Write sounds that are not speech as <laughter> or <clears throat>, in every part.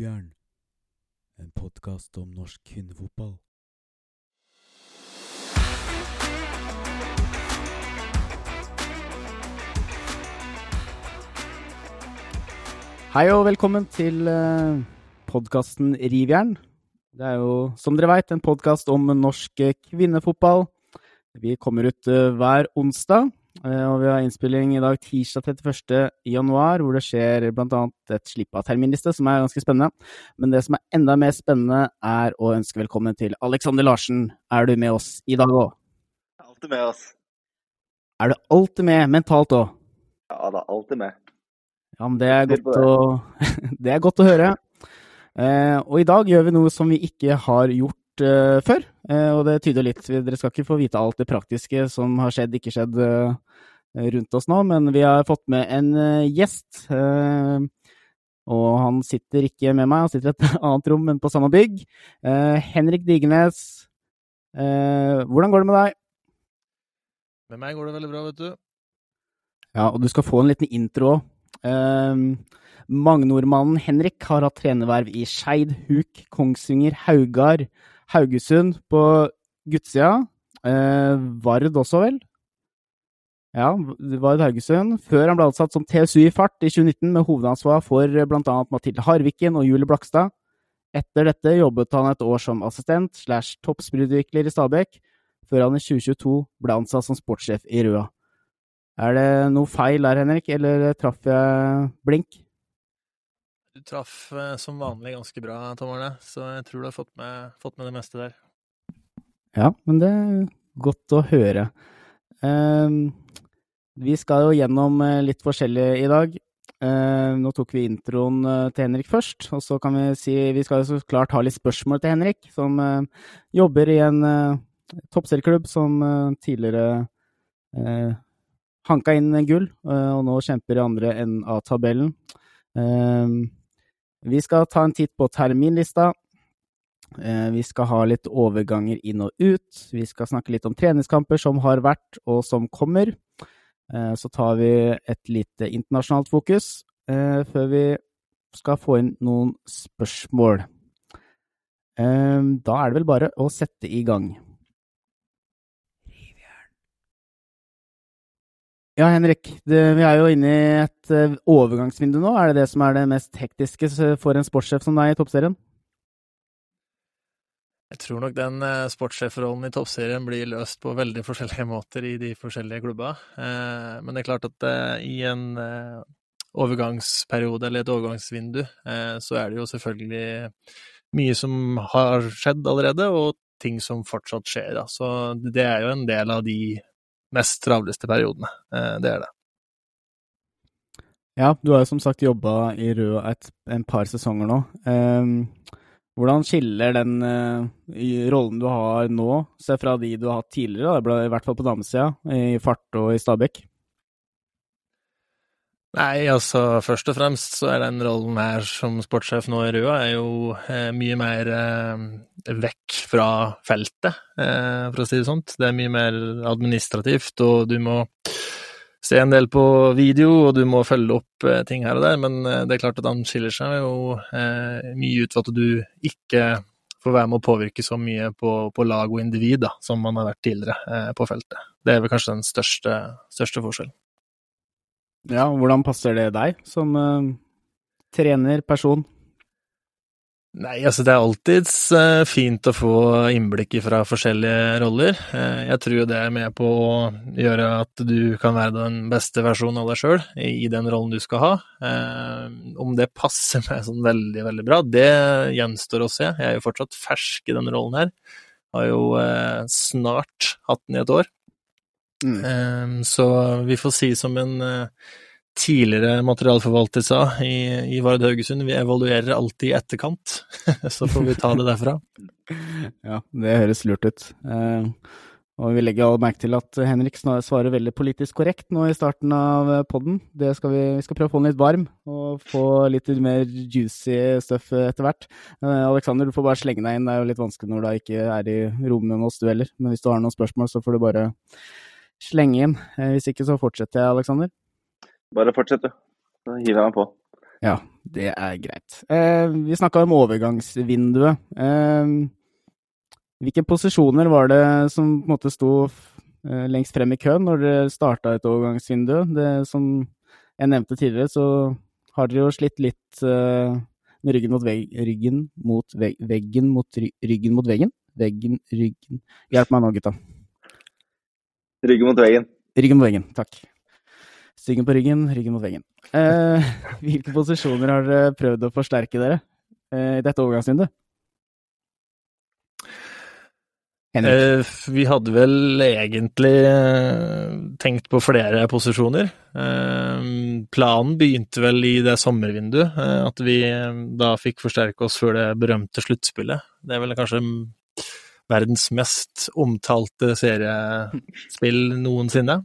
Rivjern, en podkast om norsk kvinnefotball. Hei og velkommen til uh, podkasten Rivjern. Det er jo, som dere veit, en podkast om norsk kvinnefotball. Vi kommer ut uh, hver onsdag, og vi har innspilling i dag tirsdag 31. januar, hvor det skjer bl.a. et slipp av terminliste, som er ganske spennende. Men det som er enda mer spennende, er å ønske velkommen til Alexander Larsen. Er du med oss i dag òg? Alltid med oss. Er du alltid med mentalt òg? Ja da, alltid med. Ja, men det er godt å, <laughs> det er godt å høre. Eh, og i dag gjør vi noe som vi ikke har gjort eh, før, eh, og det tyder litt Dere skal ikke få vite alt det praktiske som har skjedd, ikke skjedd eh, rundt oss nå, men vi har fått med en eh, gjest. eh, og han sitter ikke med meg, han sitter i et <laughs> annet rom, men på samme bygg. Eh, Henrik Digernes, eh, hvordan går det med deg? Med meg går det veldig bra, vet du. Ja, og du skal få en liten intro òg. Um, Magnordmannen Henrik har hatt trenerverv i Skeid, Huk, Kongsvinger, Haugar, Haugesund på guttsida. Eh, Vard også, vel? Ja, Vard Haugesund. Før han ble ansatt som TSU i fart i 2019 med hovedansvar for bl.a. Mathilde Harviken og Julie Blakstad. Etter dette jobbet han et år som assistent slash toppsprudvikler i Stabekk, før han i 2022 ble ansatt som sportssjef i Røa. Er det noe feil der, Henrik, eller traff jeg blink? Traff eh, som vanlig ganske bra, Tom Arne, så jeg tror du har fått med, fått med det meste der. Ja, men det er godt å høre. Ehm, vi skal jo gjennom eh, litt forskjellig i dag. Ehm, nå tok vi introen eh, til Henrik først, og så kan vi si Vi skal jo så klart ha litt spørsmål til Henrik, som jobber i en toppserieklubb som tidligere hanka inn gull, og nå kjemper i andre enden av tabellen. Ehm, vi skal ta en titt på terminlista. Eh, Vi skal ha litt overganger inn og ut. Vi skal snakke litt om treningskamper som har vært og som kommer. Eh, Så tar vi et lite internasjonalt fokus eh, før vi skal få inn noen spørsmål. Da er det vel bare å sette i gang. Ja, Henrik. Det, vi er jo inne i et eh, overgangsvindu nå. Er det det som er det mest hektiske for en sportssjef som deg i toppserien? Jeg tror nok den eh, sportssjefrollen i toppserien blir løst på veldig forskjellige <laughs> måter i de forskjellige klubba. Eh, men det er klart at i en overgangsperiode eller et overgangsvindu, så er det jo selvfølgelig mye som har skjedd allerede, og ting som fortsatt skjer. Så det er jo en del av de mest travleste periodene. Eh, det er det. Ja, du har jo som sagt jobba i Rød et, en par sesonger nå. Ehm, hvordan skiller den eh, rollen du har nå, seg fra de du har hatt tidligere, i hvert fall på damesida, i Fart og i Stabæk? Nei, altså først og fremst så er den rollen her som sportssjef nå i Røa er jo eh, mye mer eh, vekk fra feltet, eh, for å si det sånt. Det er mye mer administrativt, og du må se en del på video, og du må følge opp eh, ting her og der, men eh, det er klart at han skiller seg jo mye ut ved at du ikke får være med å påvirke så mye på, på lag og individ da, som man har vært tidligere på feltet. Det er vel kanskje den største, største forskjellen. Ja, hvordan passer det deg som uh, trener, person? Nei, altså det er alltids eh, fint å få innblikk fra forskjellige roller. Eh, jeg tror det er med på å gjøre at du kan være den beste versjonen av deg sjøl i, den rollen du skal ha. Eh, om det passer meg sånn veldig, veldig bra, det gjenstår å se. Jeg er jo fortsatt fersk i denne rollen her. Har jo snart hatt den i et år. Mm. Så vi får si som en tidligere materialforvalter sa i, i Vard Haugesund, vi evaluerer alltid i etterkant. <laughs> Så får vi ta det derfra. Ja, det høres lurt ut. Eh, og vi legger all merke til at Henrik svarer veldig politisk korrekt nå i starten av podden. Vi, vi skal prøve å få den litt varm, og få litt mer juicy stuff etter hvert. Eh, Alexander, du får bare slenge deg inn. Det er jo litt vanskelig når du ikke er i rommet med oss, du heller. Men hvis du har noen spørsmål, så får du bare slenge inn. Eh, hvis ikke så fortsetter jeg, Alexander. Bare fortsett, du. Så hiver jeg meg på. Ja, det er greit. Eh, vi snakka om overgangsvinduet. Eh, hvilke posisjoner var det som på en måte sto eh, lengst frem i køen når dere starta et overgangsvindu? Det som jeg nevnte tidligere, så har dere jo slitt litt eh, med ryggen mot, vegg, ryggen mot vegg, veggen mot ry, ryggen mot veggen. Veggen, ryggen Hjelp meg nå, gutta. Ryggen mot veggen. Ryggen mot veggen, takk. Styggen på ryggen, ryggen mot veggen. Eh, <laughs> hvilke posisjoner har dere prøvd å forsterke dere eh, i dette overgangsvinduet? Eh, vi hadde vel egentlig eh, tenkt på flere posisjoner. Eh, planen begynte vel i det sommervinduet, eh, at vi eh, da fikk forsterke oss før det berømte sluttspillet. Det er vel kanskje verdens mest omtalte seriespill noensinne.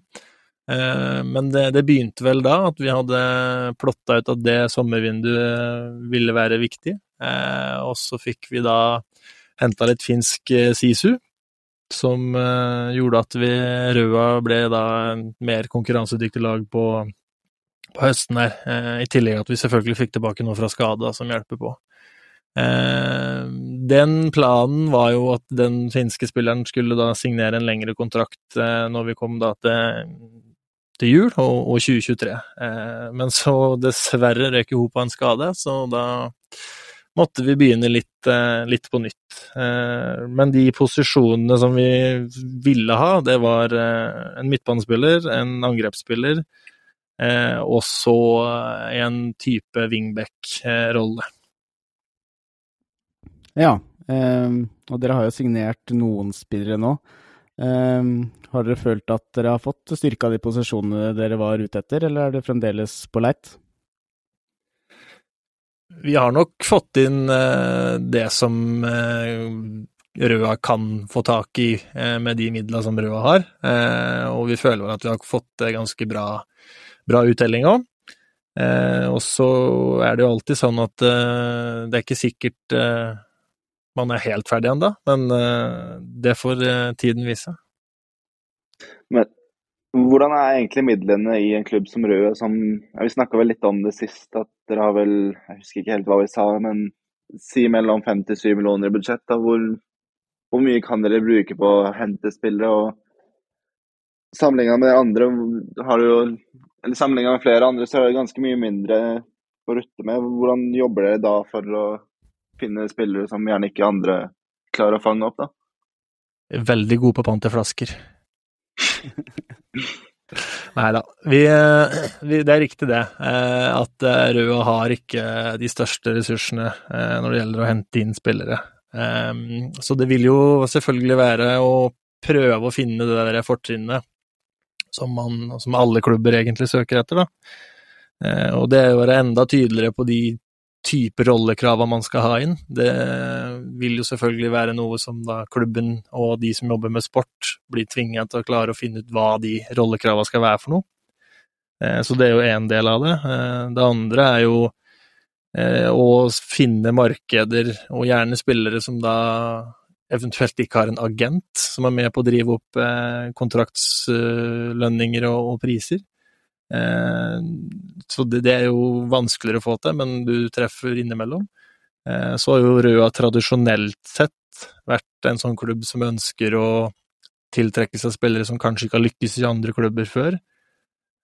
Eh, men det, det begynte vel da, at vi hadde plotta ut at det sommervinduet ville være viktig. Eh, og så fikk vi da henta litt finsk eh, sisu, som gjorde at vi Røa ble da en mer konkurransedyktig lag på, på høsten her. I tillegg at vi selvfølgelig fikk tilbake noe fra skada som hjelper på. Den planen var jo at den finske spilleren skulle da signere en lengre kontrakt når vi kom da til, til jul og, og 2023. Eh, men så dessverre røk hun på en skade, så da måtte vi begynne litt, eh, litt på nytt. Eh, Men de posisjonene som vi ville ha, det var eh, en midtbanespiller, en angrepsspiller, og så en type wingback-rolle. Ja, og dere har jo signert noen spillere nå. Eh, har dere følt at dere har fått styrka de posisjonene dere var ute etter, eller er det fremdeles på leit? Vi har nok fått inn uh, det som uh, Røa kan få tak i uh, med de midla som Røa har, og vi føler at vi har fått ganske bra, bra uttelling òg. Og så er det jo alltid sånn at det er ikke sikkert man er helt ferdig ennå, men eh, det får eh, tiden vise. Men hvordan er egentlig midlene i en klubb som Røde? Som, ja, vi snakka vel litt om det sist, at dere har vel Jeg husker ikke helt hva vi sa, men si mellom fem til syv millioner i budsjett. Da, hvor, hvor mye kan dere bruke på å hente spillere? og Sammenligna med andre har du jo Eller sammenligna med flere andre, så er det ganske mye mindre å rutte med. Hvordan jobber dere da for å finne spillere som gjerne ikke andre klarer å fange opp, da? Veldig god på panteflasker. <laughs> Nei da. Eh, vi, det er riktig det, eh, at eh, Røa har ikke de største ressursene når det gjelder å hente inn spillere. Så det vil jo selvfølgelig være å prøve å finne det der fortrinnet som, man, som alle klubber egentlig søker etter, da. Og det er å være enda tydeligere på de type rollekravene man skal ha inn. Det vil jo selvfølgelig være noe som da klubben og de som jobber med sport, blir tvinget til å klare å finne ut hva de rollekravene skal være for noe. Så det er jo én del av det. Det andre er jo å finne markeder, og gjerne spillere som da eventuelt ikke har en agent som er med på å drive opp kontraktslønninger og priser. Eh, så det, er jo vanskeligere å få til, men du treffer innimellom. Eh, så har jo Røa tradisjonelt sett vært en sånn klubb som ønsker å tiltrekke seg spillere som kanskje ikke har lykkes i andre klubber før,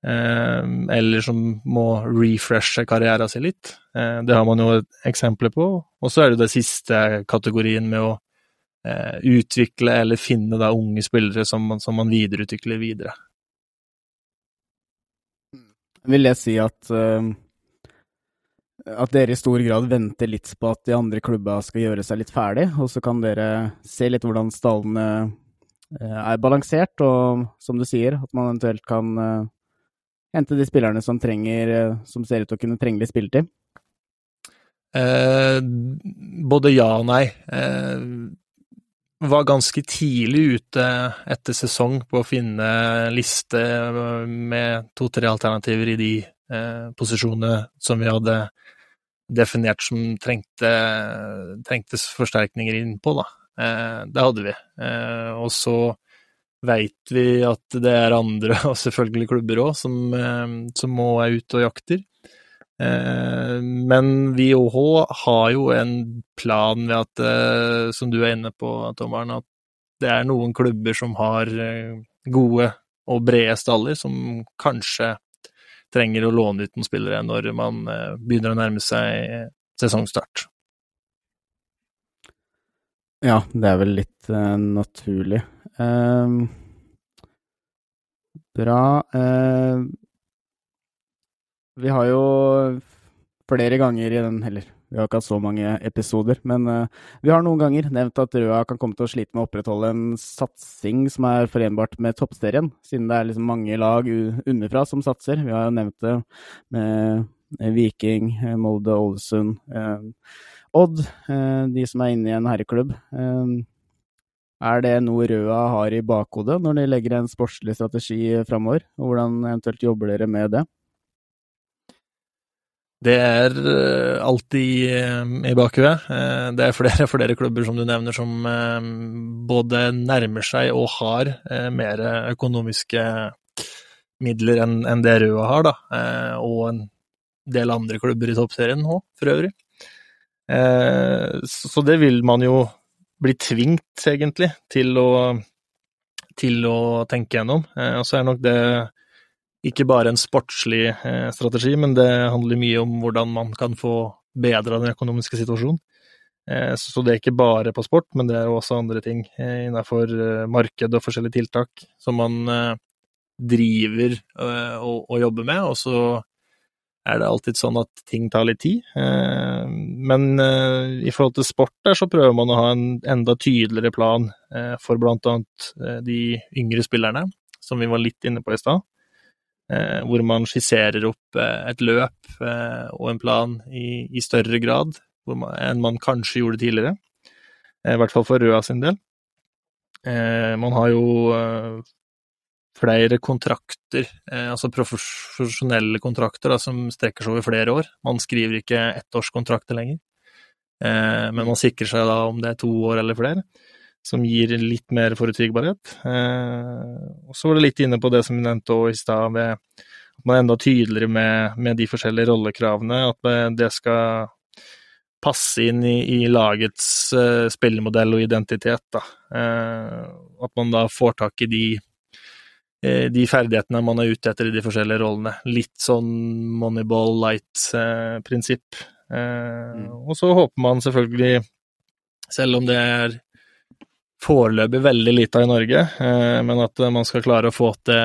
eh, eller som må refreshe karrieren sin litt. Det har man jo eksempler på. Og så er det den siste kategorien med å utvikle eller finne da unge spillere som som man videreutvikler videre vil jeg si at uh, at dere i stor grad venter litt på at de andre klubba skal gjøre seg litt ferdig, og så kan dere se litt hvordan stallene uh, er balansert, og som du sier, at man eventuelt kan uh, hente de spillerne som trenger, som ser ut til å kunne trenge litt spilletid? Eh, både ja og nei. Eh, var ganske tidlig ute etter sesong på å finne liste med to-tre alternativer i de eh, posisjonene som vi hadde definert som trengte, trengtes forsterkninger innpå, da. Eh, det hadde vi. Eh, og så veit vi at det er andre, og selvfølgelig klubber òg, som, eh, som må ut og jakter. Eh, men òg har jo en plan ved at, eh, som du er inne på, Tom at det er noen klubber som har eh, gode og brede staller, som kanskje trenger å låne ut noen spillere når man begynner å nærme seg sesongstart. Ja, det er vel litt uh, naturlig. Uh, bra. Uh, vi har jo flere ganger i den heller. vi har ikke hatt så mange episoder, men uh, vi har noen ganger nevnt at Røa kan komme til å slite med å opprettholde en satsing som er forenbart med toppserien, siden det er liksom mange lag underfra som satser. Vi har jo nevnt det med Viking, Molde, Ålesund, Odd, de som er inne i en herreklubb. Er det noe Røa har i bakhodet når de legger en sportslig strategi framover, og hvordan eventuelt jobber dere med det? Det er eh, alltid eh, i bakhuet. Eh, det er flere flere klubber som du nevner som både nærmer seg og har mer økonomiske midler enn det Røa har, da. Og en del andre klubber i toppserien òg, for øvrig. Så det vil man jo bli tvingt, egentlig, til å, til å tenke gjennom. Og så er nok det ikke bare en sportslig eh, strategi, men det handler mye om hvordan man kan få bedra den økonomiske situasjonen. Eh, så det er ikke bare på sport, men det er også andre ting eh, innenfor marked og forskjellige tiltak som man driver og, jobber med. Og så er det alltid sånn at ting tar litt tid. Men i forhold til sport der, så prøver man å ha en enda tydeligere plan for annet de yngre spillerne, som vi var litt inne på i stad. Eh, hvor man skisserer opp eh, et løp eh, og en plan i, i større grad man, enn man kanskje gjorde tidligere. I hvert fall for Røa sin del. Man har jo flere kontrakter, altså profesjonelle kontrakter, da, som strekker seg over flere år. Man skriver ikke ettårskontrakter lenger, men man sikrer seg da om det er to år eller flere som gir litt mer forutsigbarhet. Eh, og så var det litt inne på det som vi nevnte òg i stad, ved at man er enda tydeligere med, med, de forskjellige rollekravene. At det skal passe inn i, i lagets uh, spillemodell og identitet. Da. Eh, at man da får tak i de, eh, de ferdighetene man er ute etter i de forskjellige rollene. Litt sånn Moneyball light-prinsipp. Eh, mm. Og så håper man selvfølgelig, selv om det er foreløpig veldig lite av i Norge, eh, men at man skal klare å få til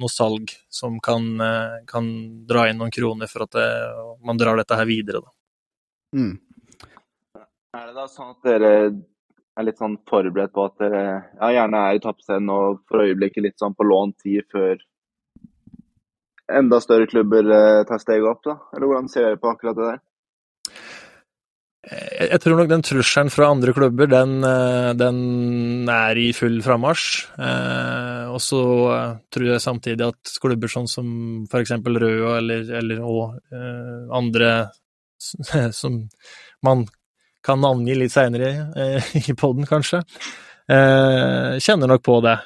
noe salg som kan, eh, kan dra inn noen kroner for at det, man drar dette her videre. Da. Mm. Er det da sånn at dere er litt sånn forberedt på at dere ja, gjerne er i toppscenen og for øyeblikket litt sånn på lånt tid før enda større klubber eh, tar steget opp, da? Eller hvordan ser dere på akkurat det der? Jeg tror nok den trusselen fra andre klubber, den, eh, den er i full frammarsj. Eh, og så eh, tror jeg samtidig at klubber sånn som f.eks. Røa eller, eller og, eh, andre <laughs> som man kan navngi litt seinere eh, <laughs> i poden, kanskje, eh, kjenner nok på det.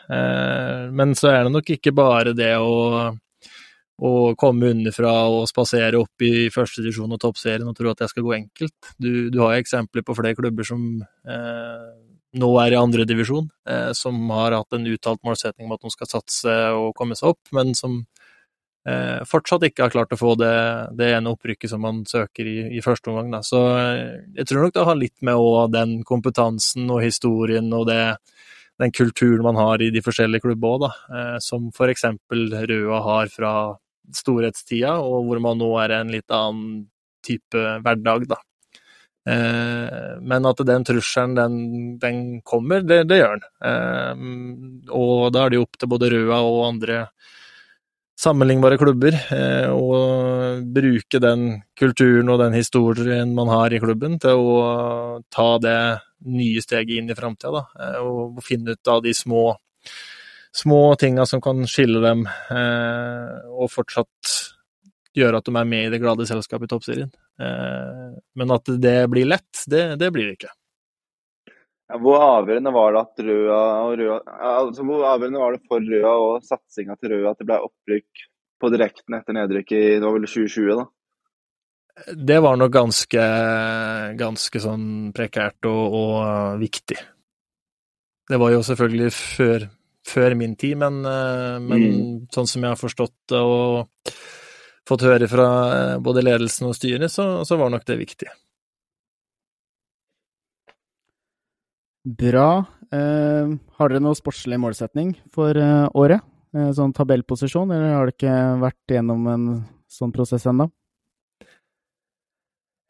men så er det nok ikke bare det å å komme underfra og spasere opp i førstedivisjon og toppserien og tro at det skal gå enkelt. Du, du har eksempler på flere klubber som eh, nå er i andredivisjon, eh, som har hatt en uttalt målsetning om at de skal satse og komme seg opp, men som eh, fortsatt ikke har klart å få det, det ene opprykket som man søker i, i første omgang. Da. Så eh, jeg tror nok det har litt med den kompetansen og historien og det, den kulturen man har i de forskjellige klubbene òg, da. som for eksempel Røa har fra storhetstida, og hvor man nå er en litt annen type hverdag, da. Eh, men at den trusselen, den, den kommer, det, det, gjør den. Eh, og da er det jo opp til både Røa og andre sammenlignbare klubber og bruke den kulturen og den historien man har i klubben, til å ta det nye steget inn i framtida, og finne ut av de små små tinga som kan skille dem, eh, og fortsatt gjøre at de er med i det glade selskapet i Toppserien. Eh, men at det blir lett, det, det blir det ikke. Hvor avgjørende var det Røa Røa altså Hvor avgjørende var det for Røa og satsinga til Røa at det ble opprykk på direkten etter nedrykket i det var vel 2020, da? Det var nok ganske, ganske sånn prekært og, og viktig. Det var jo selvfølgelig før, før min tid, men, eh, men Mm. sånn som jeg har forstått det og fått høre fra eh, både ledelsen og styret, så, så var nok det viktig. Bra. Eh, har dere noen sportslig målsetning for eh, året? Eh, sånn tabellposisjon, eller har det ikke vært gjennom en sånn prosess ennå?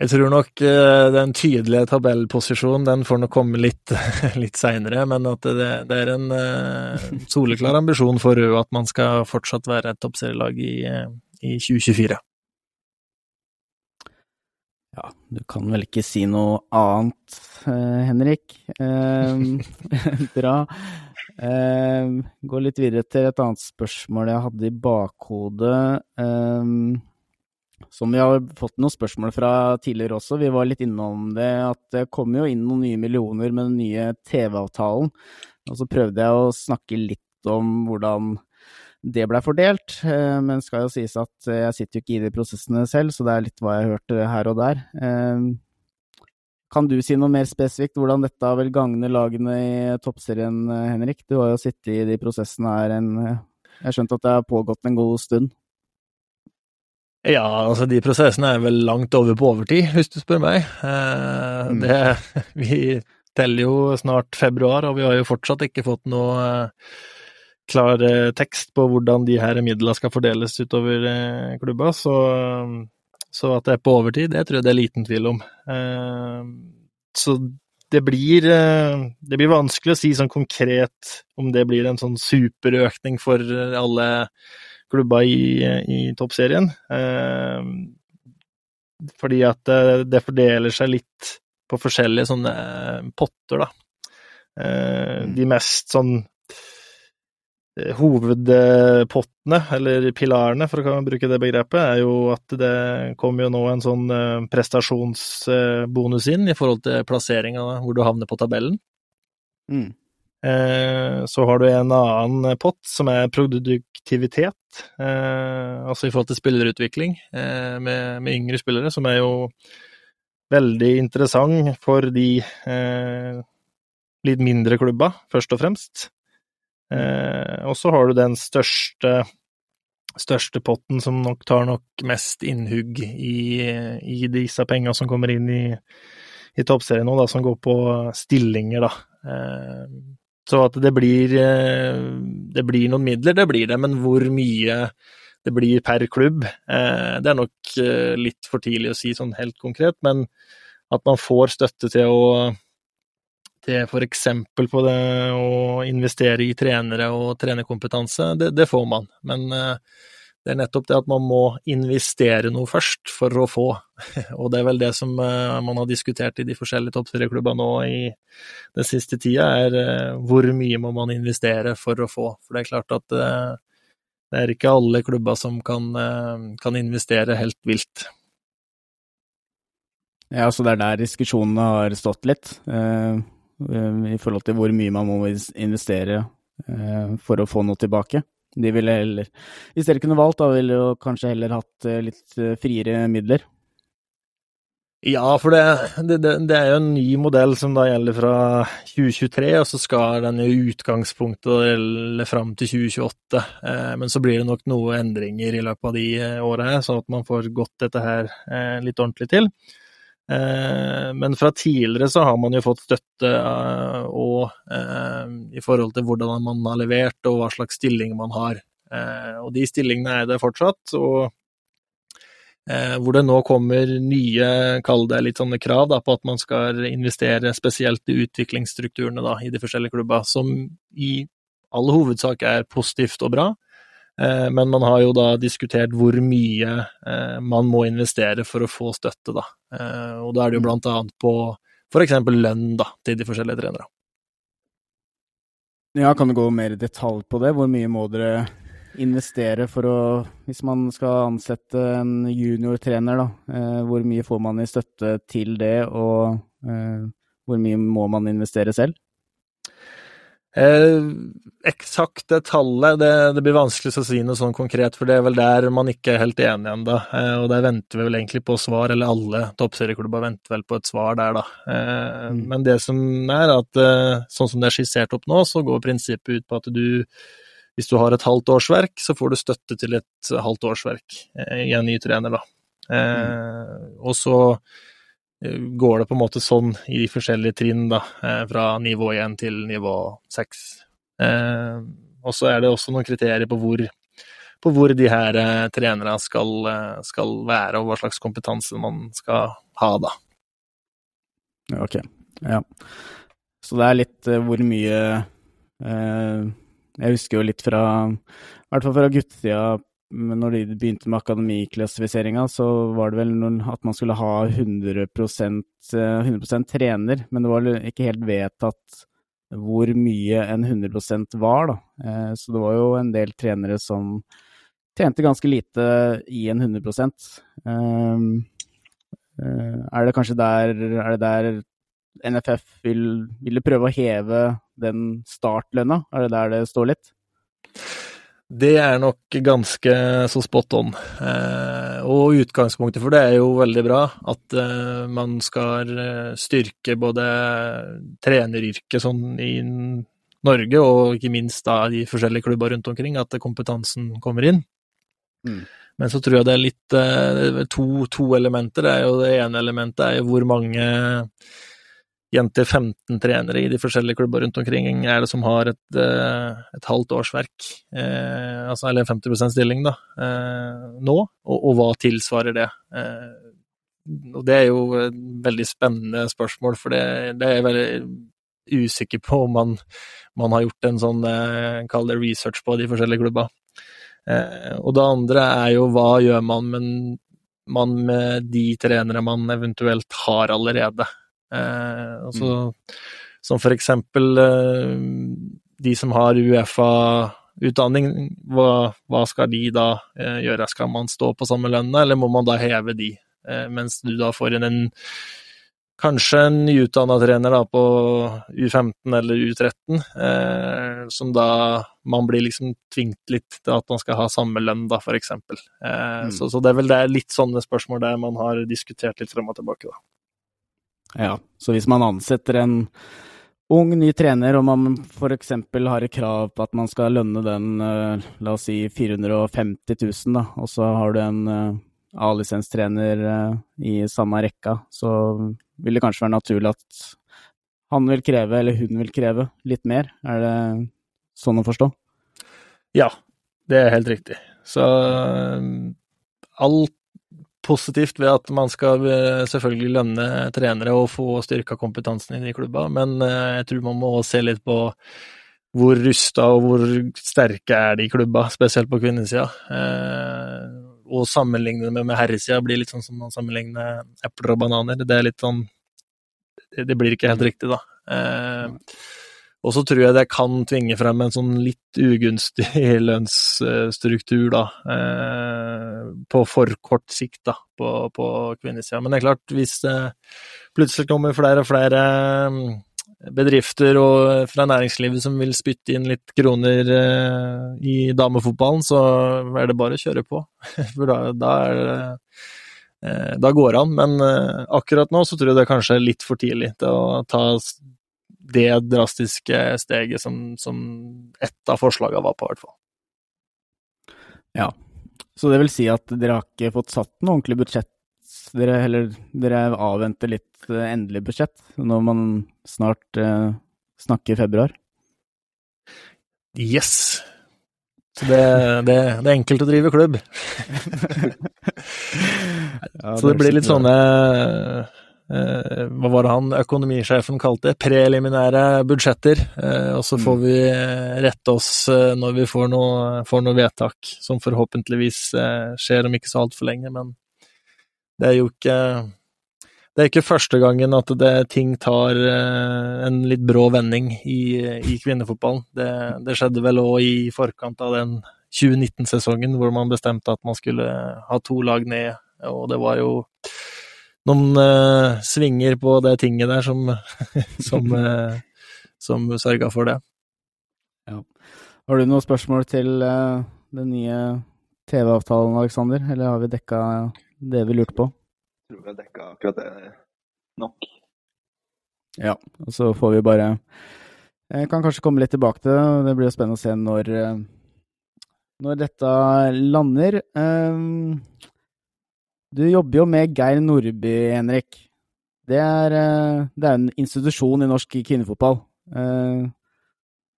Jeg tror nok eh, den tydelige tabellposisjonen, den får nok komme litt, <laughs> litt seinere, men at det, det er en eh, soleklar ambisjon for Rød at man skal fortsatt være et toppserielag i, eh, i 2024. Ja, du kan vel ikke si noe annet, eh, Henrik. Eh, <laughs> bra. Eh, gå litt videre til et annet spørsmål jeg hadde i bakhodet. Som vi har fått noen spørsmål fra tidligere også. Vi var litt innom det at det kommer jo inn noen nye millioner med den nye TV-avtalen. Og så prøvde jeg å snakke litt om hvordan det blei fordelt, eh, men skal jo sies at eh, jeg sitter jo ikke i de prosessene selv, så det er litt hva jeg har hørt eh, her og der. Kan du si noe mer spesifikt hvordan dette vil gagne lagene i toppserien, Henrik? Du har jo sittet i de prosessene her en Jeg har skjønt at det har pågått en god stund. Ja, altså de prosessene er vel langt over på overtid, hvis du spør meg. Mm. det, <laughs> vi teller jo snart februar, og vi har jo fortsatt ikke fått noe klar eh, tekst på hvordan de her midlene skal fordeles utover eh, klubba, så, så at det er på overtid, det tror jeg det er liten tvil om. Eh, så det blir, det blir vanskelig å si sånn konkret om det blir en sånn superøkning for alle klubba i, i toppserien. Eh, fordi at det, det fordeler seg litt på forskjellige sånne potter, da. Eh, de mest sånn Hovedpottene, eller pilarene, for å bruke det begrepet, er jo at det kommer jo nå en sånn eh, prestasjonsbonus inn i forhold til plasseringa hvor du havner på tabellen. Mm. Eh, Så har du en annen pott som er produktivitet, eh, altså i forhold til spillerutvikling eh, med, med yngre spillere, som er jo veldig interessant for de eh, litt mindre klubba, først og fremst. Eh, og så har du den største, største potten som nok tar nok mest innhugg i, i disse penga som kommer inn i, i toppserien nå, da, som går på stillinger, da. Eh, så at det blir, eh, det blir noen midler, det blir det, men hvor mye det blir per klubb, det er nok litt for tidlig å si sånn helt konkret, men at man får støtte til å til for eksempel på det å investere i trenere og trenerkompetanse, det, det får man. Men det er nettopp det at man må investere noe først for å få. <laughs> Og det er vel det som man har diskutert i de forskjellige toppserieklubbene nå i den siste tida, er hvor mye må man investere for å få. For det er klart at det er ikke alle klubber som kan, kan investere helt vilt. Ja, så det er der diskusjonene har stått litt, eh, i forhold til hvor mye man må investere eh, for å få noe tilbake. De ville heller, hvis dere kunne valgt, da ville jo kanskje heller hatt eh, litt friere midler. Ja, for det, det, det, er jo en ny modell som da gjelder fra 2023, og så skal den i utgangspunktet gjelde fram til 2028. Eh, men så blir det nok noen endringer i løpet av de åra sånn at man får gått dette her eh, litt ordentlig til. Eh, men fra tidligere så har man jo fått støtte og i forhold til hvordan man har levert og hva slags stilling man har. Og de stillingene er det fortsatt. og hvor det nå kommer nye, kall det litt sånne krav da, på at man skal investere spesielt i utviklingsstrukturene da, i de forskjellige klubber, som i all hovedsak er positivt og bra. Men man har jo da diskutert hvor mye man må investere for å få støtte, da. Og da er det jo blant annet på eksempel lønn da, til de forskjellige trenere. Ja, kan du gå mer i detalj på det? Hvor mye må dere investere for å Hvis man skal ansette en juniortrener, da. Eh, hvor mye får man i støtte til det, og eh, hvor mye må man investere selv? Eh, det tallet, det, det, blir vanskelig å si noe sånn konkret, for det er vel der man ikke er helt enig ennå. Eh, og der venter vi vel egentlig på svar, eller alle toppserieklubber venter vel på et svar der, da. Eh, mm. Men det som er at eh, sånn som det er skissert opp nå, så går prinsippet ut på at du hvis du har et halvt årsverk, så får du støtte til et halvt årsverk eh, i en ny trener, da. Mm. Og så Eh, går det på en måte sånn i de forskjellige trinn, da, eh, fra nivå 1 til nivå 6. Eh, og så er det også noen kriterier på hvor, på hvor de her eh, trenerne skal, eh, skal, være, og hva slags kompetanse man skal ha, da. Ok, ja. Så det er litt hvor mye Jeg husker jo litt fra I hvert fall fra guttetida når de begynte med akademiklassifiseringa, så var det vel noen, at man skulle ha 100%, 100 eh, trener, men det var ikke helt vedtatt hvor mye en 100% var, da. Eh, så det var jo en del trenere som tjente ganske lite i en 100 ehm, eh, Er det kanskje der, er det der NFF vil, ville prøve å heve den startlønna? Er det der det står litt? Det er nok ganske så spot on. Eh, og utgangspunktet for det er jo veldig bra. At eh, man skal eh, styrke både treneryrket sånn i Norge, og ikke minst da de forskjellige klubber rundt omkring, at kompetansen kommer inn. Mm. Men så tror jeg det er litt to, to, elementer. Det, er jo, det ene elementet er jo hvor mange jenter 15 trenere i de forskjellige klubber rundt omkring er det som har et, eh, et halvt årsverk, eh, altså, eller 50 stilling, da, eh, nå, og, og, hva tilsvarer det? Eh, og det er jo et veldig spennende spørsmål, for det, det er jeg veldig usikker på om man, man har gjort en sånn, eh, kall det research på de forskjellige klubba. Eh, og det andre er jo hva gjør man med, man med de trenere man eventuelt har allerede? Eh, altså, mm. Som for eksempel eh, de som har Uefa-utdanning, hva, hva, skal de da eh, gjøre? Skal man stå på samme lønna, eller må man da heve de? Eh, mens du da får inn en kanskje en nyutdanna trener da, på U15 eller U13, eh, som da man blir liksom tvingt litt til at man skal ha samme lønn, da, eksempel. Eh, mm. så, så, det er vel det er litt sånne spørsmål der man har diskutert litt frem og tilbake, da. Ja, så hvis man ansetter en ung, ny trener, og man f.eks. har et krav på at man skal lønne den, uh, la oss si 450 000, da, og så har du en uh, A-lisenstrener uh, i samme rekka, så vil det kanskje være naturlig at han vil kreve, eller hun vil kreve, litt mer. Er det sånn å forstå? Ja, det er helt riktig. Så alt positivt ved at man skal eh, selvfølgelig lønne trenere og få styrka kompetansen i de klubba, men eh, jeg tror man må se litt på hvor rusta og hvor sterke er de klubba, spesielt på kvinnesida. Eh, og sammenligne det med, med herresida blir litt sånn som man sammenligner epler og bananer. Det er litt sånn Det blir ikke helt riktig, da. Eh, og så tror jeg det kan tvinge frem en sånn litt ugunstig <laughs> lønnsstruktur, da, eh, på for kort sikt, da, på, på kvinnesida. Men det er klart, hvis det plutselig kommer flere og flere mm, bedrifter og fra næringslivet som vil spytte inn litt kroner eh, i damefotballen, så er det bare å kjøre på. <laughs> For da, da er det eh, da går det an, men akkurat nå så tror jeg det er kanskje litt for tidlig til å ta det drastiske steget som, som ett av forslagene var på, i hvert fall. Ja, så det vil si at dere har ikke fått satt noe ordentlig budsjett? Dere, heller, dere avventer litt eh, endelig budsjett når man snart eh, snakker februar? Yes. Så det, det, det, er enkelt å drive klubb. <laughs> så det blir litt sånne hva var det han økonomisjefen kalte det, preliminære budsjetter. Eh, og så får mm. vi eh, rette oss når vi får noe, får noe vedtak, som forhåpentligvis skjer om ikke så altfor lenge. Men det er jo ikke det er ikke første gangen at det, ting tar en litt brå vending i, i kvinnefotballen. Det, det, skjedde vel òg i forkant av den 2019-sesongen hvor man bestemte at man skulle ha to lag ned, og det var jo noen uh, svinger på det tinget der som, <laughs> som, uh, som sørga for det. Har du noen spørsmål til uh, den nye TV-avtalen, Aleksander? Eller har vi dekka det vi lurte på? Jeg tror vi har dekka akkurat det nok. Ja, og så får vi bare Jeg kan kanskje komme litt tilbake til det. Det blir jo spennende å se når, når dette lander. Eh, Du jobber jo med Geir Nordby, Henrik. Det er, eh, det er en institusjon i norsk kvinnefotball. Eh,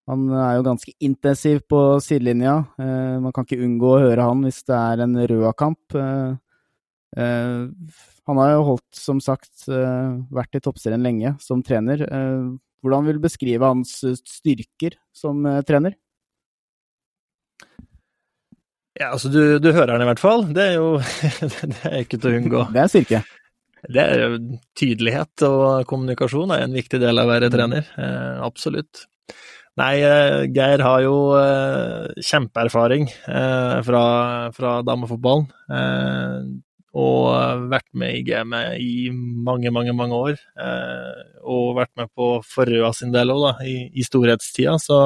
Han er jo ganske intensiv på sidelinja. Eh, Man kan ikke unngå å høre han hvis det er en Røa-kamp. Han har jo holdt, som sagt, vært i toppserien lenge som trener. Hvordan vil du beskrive hans styrker som trener? Ja, altså du, du hører den i hvert fall. Det er jo <laughs> det er ikke til å unngå. Det er styrke. Det er tydelighet og kommunikasjon er en viktig del av å være trener. Eh, absolutt. Nei, eh, Geir har jo eh, kjempeerfaring eh, fra, fra damefotballen. Eh, og vært med i gamet i mange, mange, mange år. Eh, og vært med på for Røa sin del òg, da, i, i storhetstida. Så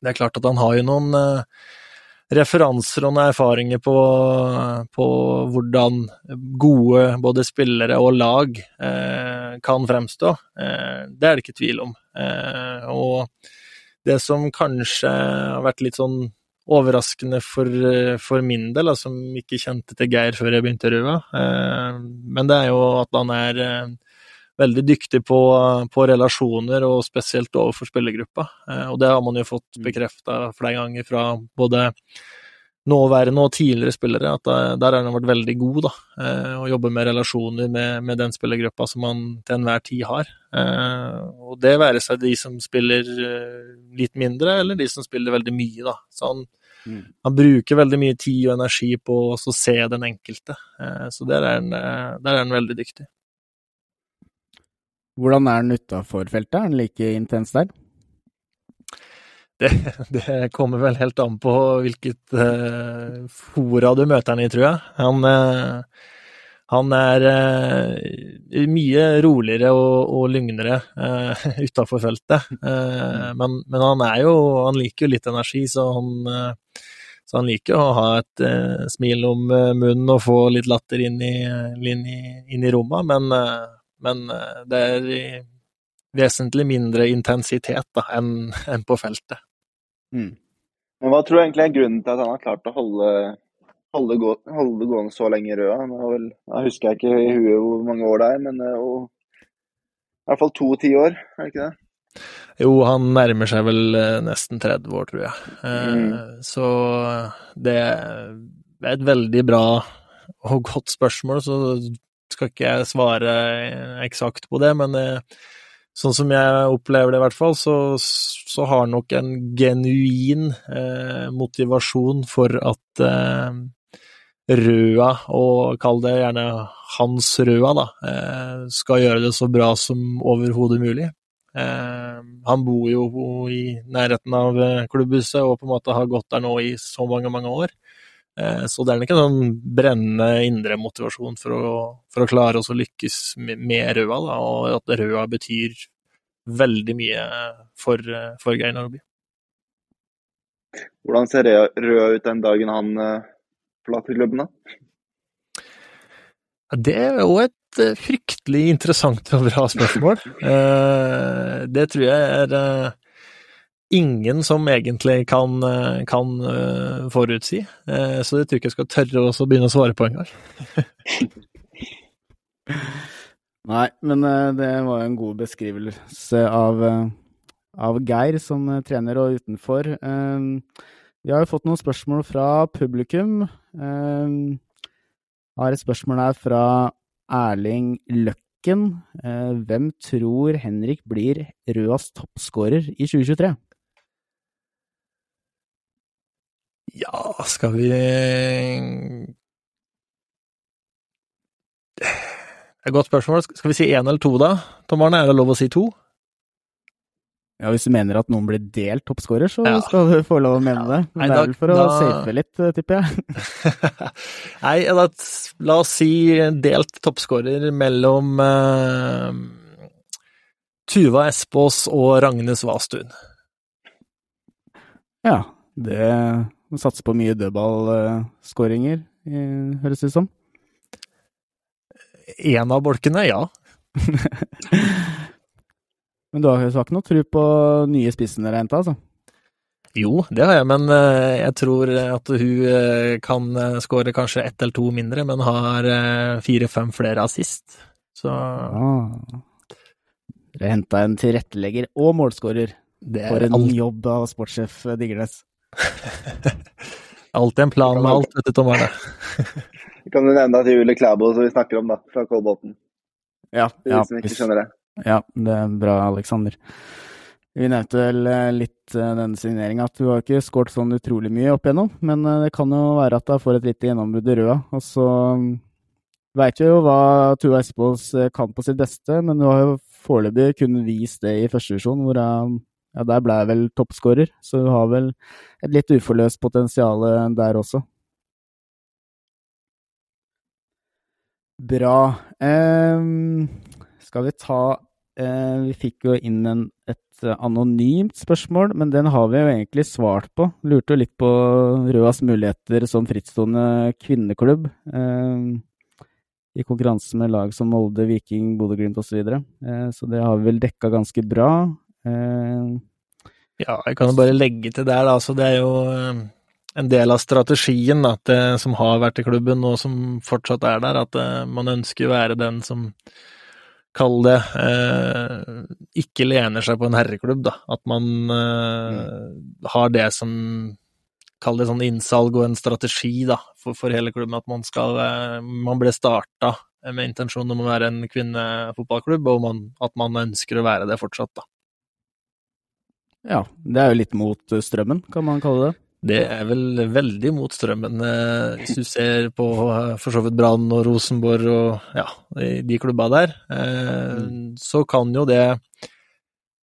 det er klart at han har jo noen eh, referanser og noen erfaringer på, på hvordan gode både spillere og lag eh, kan fremstå. Eh, det er det ikke tvil om. Eh, og det som kanskje har vært litt sånn overraskende for, for min del, da, som ikke kjente til Geir før jeg begynte i Røa, eh, men det er jo at han er eh, veldig dyktig på, på relasjoner, og spesielt overfor spillergruppa. Eh, og det har man jo fått bekrefta flere ganger fra både nåværende og tidligere spillere, at der har han vært veldig god, da. eh, Og jobber med relasjoner med, med den spillergruppa som han til enhver tid har. Eh, Og det være seg de som spiller eh, litt mindre, eller de som spiller veldig mye, da. Så han, Mm. han bruker veldig mye tid og energi på å se den enkelte. Eh, Så der er han, eh, der er han veldig dyktig. Hvordan er den utafor feltet? Er den like intens der? Det, det kommer vel helt an på hvilket uh, fora du møter han i, tror jeg. Han, uh, han er uh, mye roligere og, og lugnere uh, utafor feltet. Men, men han er jo Han liker jo litt energi, så han, så han liker å ha et smil om munnen og få litt latter inn i, inn i, inn i rommet, men, men eh, det er i vesentlig mindre intensitet da, enn enn på feltet. Mm. Men hva tror du egentlig er grunnen til at han har klart å holde, holde, gå, holde gående så lenge i røda? Nå husker jeg ikke i huet hvor mange år det er, men er jo i hvert fall to tiår, er det ikke det? Jo, han nærmer seg vel eh, nesten 30 år, tror jeg. Eh, Mm. Så det er et veldig bra og godt spørsmål, så skal ikke jeg svare eksakt på det, men eh, sånn som jeg opplever det i hvert fall, så, så har nok en genuin eh, motivasjon for at eh, Røa, og kall det gjerne Hans Røa, da, eh, skal gjøre det så bra som overhodet mulig. Eh, han bor jo i nærheten av eh, klubbhuset og på en måte har gått der nå i så mange, mange år. Eh, så det er nok en sånn brennende indre motivasjon for å, for å klare å lykkes med, Røa, da, og at Røa betyr veldig mye for, for Geir Nordby. Hvordan ser Røa ut den dagen han eh, forlater klubben, da? Det er jo et eh, fryktelig interessant og bra spørsmål. Det tror jeg er ingen som egentlig kan, eh, kan eh, forutsi, Eh, så det tror jeg ikke jeg skal tørre å begynne å svare på engang. <laughs> Nei, men det var jo en god beskrivelse av, av Geir som trener og utenfor. Vi har jo fått noen spørsmål fra publikum. Jeg har et spørsmål her fra Erling Løkken. Hvem tror Henrik blir Røas toppskårer i 2023? Ja, skal vi Det er et godt spørsmål. Skal vi si én eller to, da? Tom Arne, er det lov å si to? Ja, Hvis du mener at noen blir delt toppskårer, så Ja. skal du få lov å mene det. Nei, Men det er vel for å da- safe litt, eh, tipper jeg. <laughs> <laughs> Nei, da, la oss si delt toppskårer mellom uh, Tuva Espås og Ragnes Vastun. Ja, det satser på mye dødballskåringer, høres det ut som. En av bolkene, ja. <laughs> Men du har, ikke noe tro på nye spissen dere har henta, altså? Jo, det har jeg, men eh, jeg tror at hun eh, kan eh, skåre kanskje ett eller to mindre, men har fire-fem flere assist. Så Ah. Dere henta en tilrettelegger og målskårer. det For en all... jobb av sportssjef Diggernes. <laughs> alltid en plan med alt, vet du, Tom Arne. Vi <laughs> kan jo nevne at Julie Klæbo, som vi snakker om, da, fra Kolbotn. Ja, ja, hvis- det. ja, det er bra, Aleksander. Vi nevnte vel eh, litt eh, denne signeringa at du har ikke skåret sånn utrolig mye opp igjennom, men eh, det kan jo være at du får et lite gjennombrudd i røda. Og så veit vi jo hva Tua Espås eh, kan på sitt beste, men du har jo foreløpig kun vist det i første divisjon, hvor jeg, ja, der ble jeg vel toppskårer. Så du har vel et litt uforløst potensial der også. Bra. Eh, skal vi ta eh, Vi fikk jo inn en, et eh, anonymt spørsmål, men den har vi jo egentlig svart på. Lurte jo litt på Røas muligheter som frittstående kvinneklubb. Eh, I konkurranse med lag som Molde, Viking, Bodø-Glimt osv. Så, videre. eh, så det har vi vel dekka ganske bra. Eh, Ja, jeg kan jo bare legge til der, da. Så det er jo eh, en del av strategien da, det, som har vært i klubben, og som fortsatt er der, at eh, man ønsker å være den som Kall det eh, ikke lener seg på en herreklubb, da. At man eh, har det som Kall det sånn innsalg og en strategi da, for, for hele klubben. At man skal eh, Man ble starta med intensjon om å være en kvinnefotballklubb, og man, at man ønsker å være det fortsatt, da. Ja, det er jo litt mot eh, strømmen, kan man kalle det. Det er vel veldig mot strømmen, eh, hvis du ser på eh, for så vidt Brann og Rosenborg og ja, de- klubba der. Eh, Så kan jo det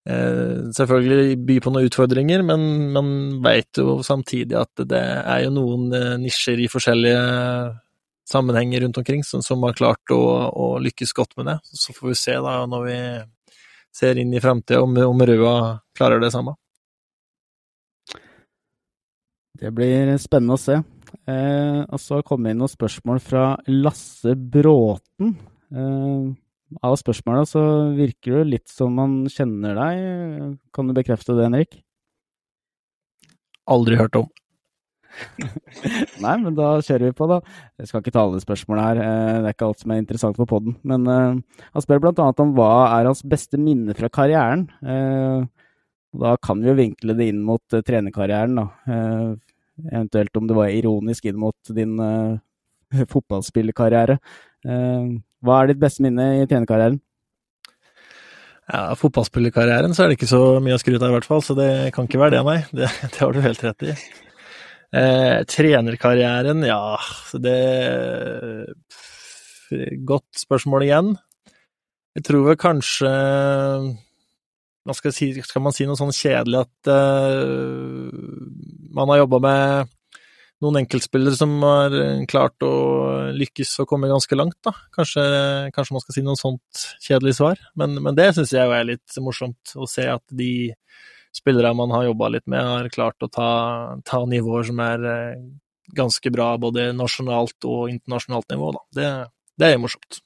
selvfølgelig by på noen utfordringer, men man veit jo samtidig at det er jo noen nisjer i forskjellige sammenhenger rundt omkring som, som har klart å, å lykkes godt med det. Så får vi se da når vi ser inn i framtida om, om Røa klarer det samme. Det blir spennende å se. Eh, og så har det inn noen spørsmål fra Lasse Bråten. Eh, av spørsmåla så virker det litt som man kjenner deg. Kan du bekrefte det, Henrik? Aldri hørt om. <laughs> Nei, men da kjører vi på, da. Jeg skal ikke ta alle spørsmålene her. eh, Det er ikke alt som er interessant for podden. Men uh, han spør annet om hva er hans beste minne fra karrieren. Uh, Da kan vi jo vinkle det inn mot eh, trenerkarrieren, da. Eh, eventuelt om det var ironisk inn mot din eh, <laughs> fotballspillerkarriere. Hva er ditt beste minne i trenerkarrieren? Ja, fotballspillerkarrieren så er det ikke så mye å skryte av i hvert fall, så det kan ikke være det, nei. Det, det har du helt rett i. Eh, trenerkarrieren, ja, det Godt spørsmål igjen. Jeg tror vel kanskje hva skal, si, skal man si noe sånn kjedelig at uh, man har jobba med noen enkeltspillere som har klart å lykkes og komme ganske langt, da. Kanskje, kanskje man skal si noe sånt kjedelig svar, men, men det syns jeg er litt morsomt å se at de spillere man har jobba litt med, har klart å ta, ta nivåer som er eh, ganske bra, både nasjonalt og internasjonalt nivå, da. Det, det er morsomt.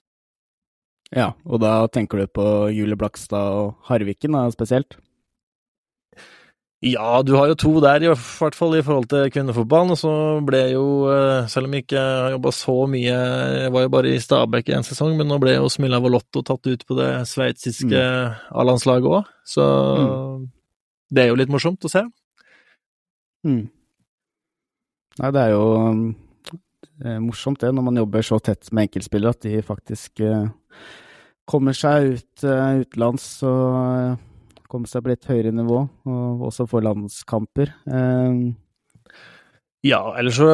Ja, og da tenker du på Julie Blakstad og Harviken da, spesielt? Ja, du har jo to der, i hvert fall i forhold til kvinnefotballen. Og så ble jo, eh, selv om jeg ikke har jobba så mye, jeg var jo bare i Stabæk i en sesong, men nå ble jo Smilla Volotto tatt ut på det sveitsiske A-landslaget òg. Så det er jo litt morsomt å se. Mm. Nei, det er jo det er morsomt det, når man jobber så tett med enkeltspillere, at de faktisk eh, kommer seg ut uh, utenlands og eh, kommer seg på litt høyere nivå, og også får landskamper. Eh, Ja, ellers så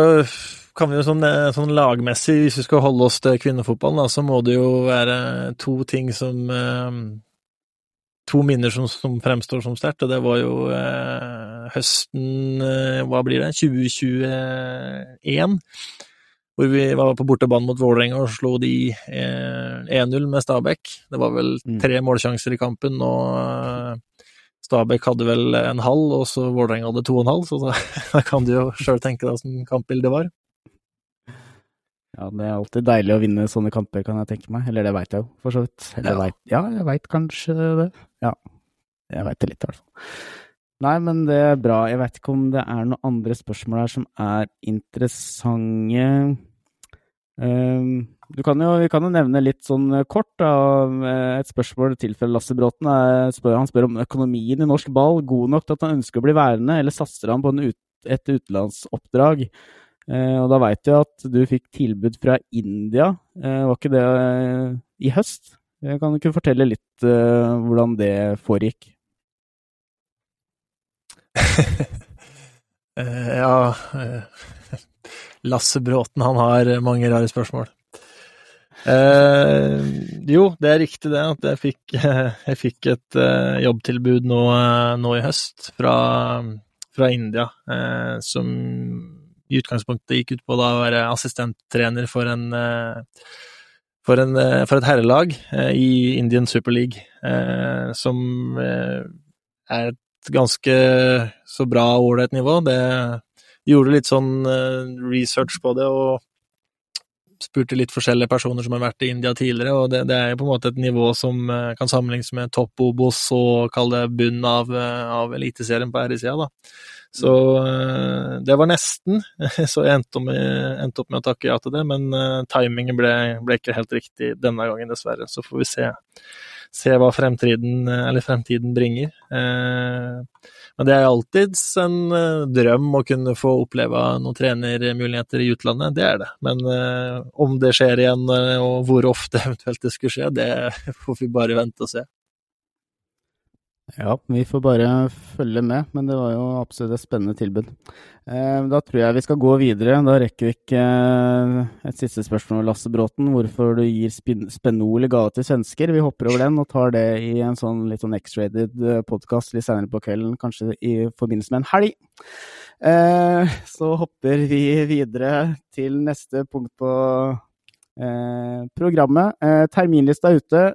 kan vi jo sånn, sånn lagmessig, hvis vi skal holde oss til kvinnefotballen, da, så må det jo være to ting som To minner som, som fremstår som sterkt, og det var jo høsten Hva blir det? 2021. Hvor vi var på bortebane mot Vålerenga og slo de eh, 1-0 med Stabæk. Det var vel Mm. tre målsjanser i kampen, og eh, Stabæk hadde vel en halv, og så Vålerenga hadde to og en halv, så da, <laughs> da kan du jo sjøl tenke deg åssen kampbildet var. Ja, det er alltid deilig å vinne sånne kamper, kan jeg tenke meg. Eller det veit jeg jo, for så vidt. Eller Ja. vet, ja, jeg veit kanskje det. Ja, jeg veit det litt, i hvert fall. Nei, men det er bra. Jeg veit ikke om det er noen andre spørsmål her som er interessante. Um, kan jo, vi kan jo nevne litt sånn kort, da. eh, Et spørsmål tilfellet Lasse Bråten. spør, han spør om økonomien i norsk ball god nok til at han ønsker å bli værende, eller satser han på ut, et utenlandsoppdrag? Eh, og da veit jeg at du fikk tilbud fra India. Eh, var ikke det eh, i høst? Jeg kan du ikke fortelle litt eh, hvordan det foregikk? <laughs> Eh, ja eh, <laughs> Lasse Bråten, han har mange rare spørsmål. Eh, jo, det er riktig det, at jeg fikk, <laughs> jeg fikk et eh, jobbtilbud nå, nå i høst fra, fra India, eh, som i utgangspunktet gikk ut på da å være assistenttrener for en for, en, for et herrelag eh, i Indian Super League, som er et ganske så bra ålreit nivå. Det gjorde litt sånn eh, research på det, og spurte litt forskjellige personer som har vært i India tidligere, og det, det er jo på en måte et nivå som eh, kan sammenlignes med topp Obos og kall det bunn av, eh, av Eliteserien på herresida, da. Så det var nesten, <laughs> så jeg endte, med, endte opp med å takke ja til det, men timingen ble, ble ikke helt riktig denne gangen, dessverre. Så får vi se, se hva fremtiden, fremtiden bringer. Eh, men det er alltids en eh, drøm å kunne få oppleve noen trenermuligheter i utlandet, det er det. Men eh, om det skjer igjen, og hvor ofte <laughs> eventuelt det skulle skje, det <laughs> får vi bare vente og se. Ja, vi får bare følge med, men det var jo absolutt et spennende tilbud. Eh, da tror jeg vi skal gå videre. Da rekker vi ikke eh, et siste spørsmål, Lasse Bråten. Hvorfor du gir Spenol i gave til svensker. Vi hopper over den og tar det i en sånn litt sånn X-rated podkast litt senere på kvelden, kanskje i forbindelse med en helg. Eh, så hopper vi videre til neste punkt på eh, programmet. Eh, terminlista er ute.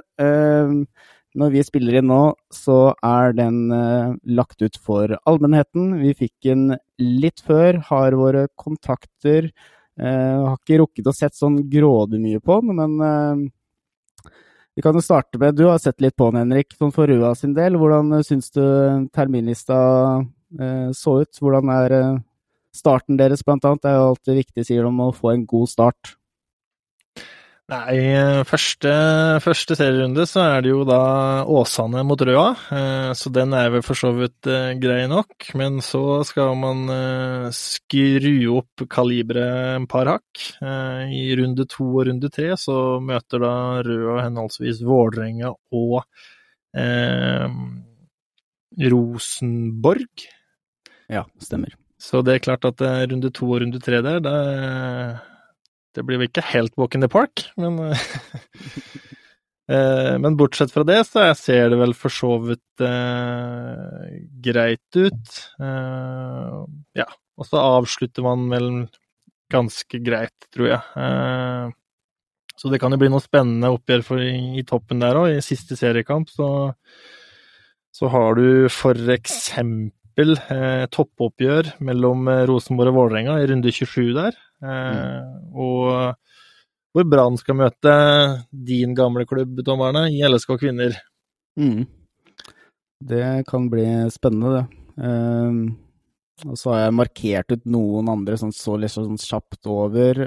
Eh, når vi spiller inn nå, så er den eh, lagt ut for allmennheten. Vi fikk den litt før, har våre kontakter. Eh, har ikke rukket å sett sånn grådig mye på den, men eh, vi kan jo starte med Du har sett litt på den, Henrik, sånn for Røa sin del. Hvordan uh, syns du terminlista eh, så ut? Hvordan er eh, starten deres, blant annet? Det er jo alltid viktig, sier de, å få en god start. Nei, eh, første, første serierunde så er det jo da Åsane mot Røa, eh, så den er vel for så vidt eh, grei nok. Men så skal man skru opp kaliberet en par hakk. I runde to og runde tre så møter da Røa henholdsvis Vålerenga og eh, Rosenborg. Ja, stemmer. Så det er klart at runde to og runde tre der, det, det blir vel ikke helt walk in the park, men <laughs> eh, Men bortsett fra det, så ser det vel for så vidt eh, greit ut. Eh, ja. Og så avslutter man vel ganske greit, tror jeg. Eh, så det kan jo bli noe spennende oppgjør for i, i toppen der òg. I siste seriekamp så, så har du for eksempel eh, toppoppgjør mellom eh, Rosenborg og Vålerenga i runde 27 der. Eh, Og hvor Brann skal møte din gamle klubb, Tom Arne, i LSK kvinner. Mm. Det kan bli spennende, det. Eh, og så har jeg markert ut noen andre sånn så litt sånn kjapt over.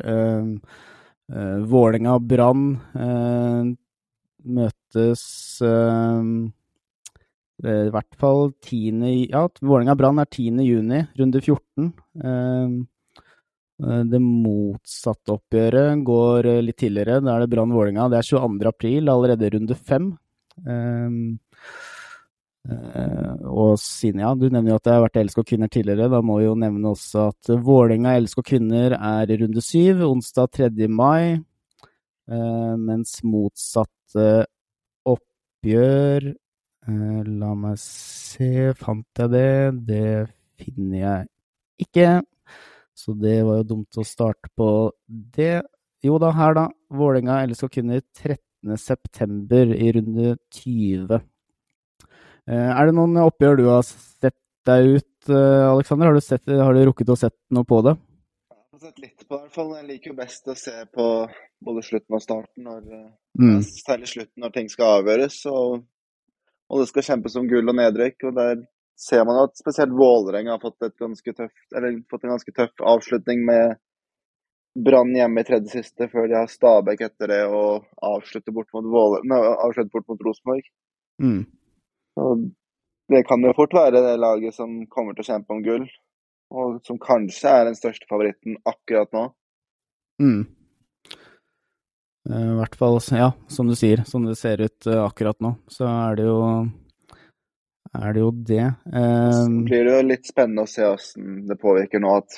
Vålerenga og Brann eh, møtes i hvert fall 10. Ja, Vålerenga Brann er 10. juni, runde 14. Ehm, eh, det motsatte oppgjøret går eh, litt tidligere. Da er det Brann Vålerenga. Det er 22. april, allerede runde 5. og siden, ja, du nevner jo at det har vært LSK kvinner tidligere. Da må vi jo nevne også at Vålerenga LSK kvinner er i runde 7, onsdag 3. mai. Eh, mens motsatte oppgjør Eh, La meg se, fant jeg det? Det finner jeg ikke. Så det var jo dumt å starte på det. Jo da, her da. Vålerenga LSK kvinner 13. september i runde 20. Eh, er det noen oppgjør du har sett deg ut, eh, Aleksander? Har, du har du rukket å sett noe på det? Jeg har sett litt på det, i hvert fall. Jeg liker jo best å se på både slutten og starten, når, eh, Mm. særlig slutten når ting skal avgjøres. Og, og det skal kjempes om gull og nedrykk. og Der ser man at spesielt Vålerenga har fått, eller fått en ganske tøff avslutning med Brann hjemme i tredje siste, før de har Stabæk etter det og avslutter bort mot, Våler- nei, avslutter bort mot Rosenborg. Mm. Og det kan jo fort være det laget som kommer til å kjempe om gull, og som kanskje er den største favoritten akkurat nå. Mm. Eh, I hvert fall, ja, som du sier, som det ser ut eh, akkurat nå, så er det jo er det jo det. Så Eh, blir det jo litt spennende å se hvordan det påvirker nå at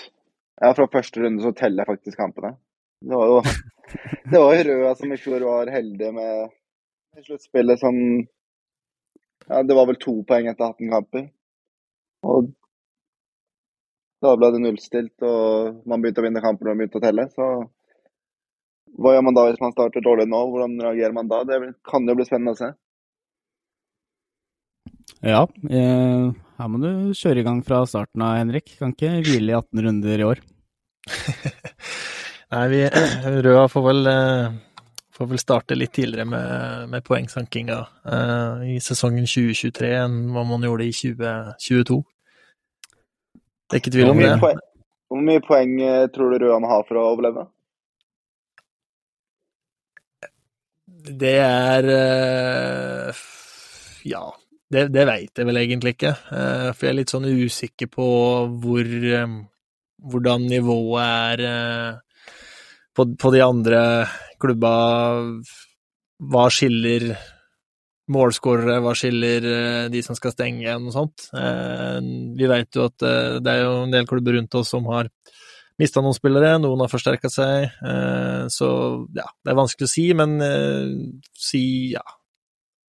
ja, fra første runde så teller jeg faktisk kampene. Det var jo <laughs> det var jo Røa som i fjor var heldige med sluttspillet som ja, Det var vel to poeng etter 18 kamper. Og da ble det nullstilt, og man begynte å vinne kamper og begynte å telle. Så hva gjør man da hvis man starter dårlig nå? Hvordan reagerer man da? Det kan jo bli spennende å se. ja, eh, her må du kjøre i gang fra starten av, Henrik. Kan ikke hvile i 18 runder i år. <laughs> Nei, vi <clears throat> Røa får vel, eh, får vel starte litt tidligere med, med poengsankinga eh, i sesongen 2023 enn hva man gjorde i 2022. Det er ikke tvil Hvor om det. hvor mye poeng eh, tror du Røa må ha for å overleve? Det er eh, Ja, det, det veit jeg vel egentlig ikke. Eh, For jeg er litt sånn usikker på hvor eh, hvordan nivået er på, på de andre klubba. Hva skiller målskårere, hva skiller de som skal stenge igjen og sånt. Vi veit jo at det er jo en del klubber rundt oss som har mista noen spillere, noen har forsterka seg. eh, Så ja, det er vanskelig å si, men eh, si ja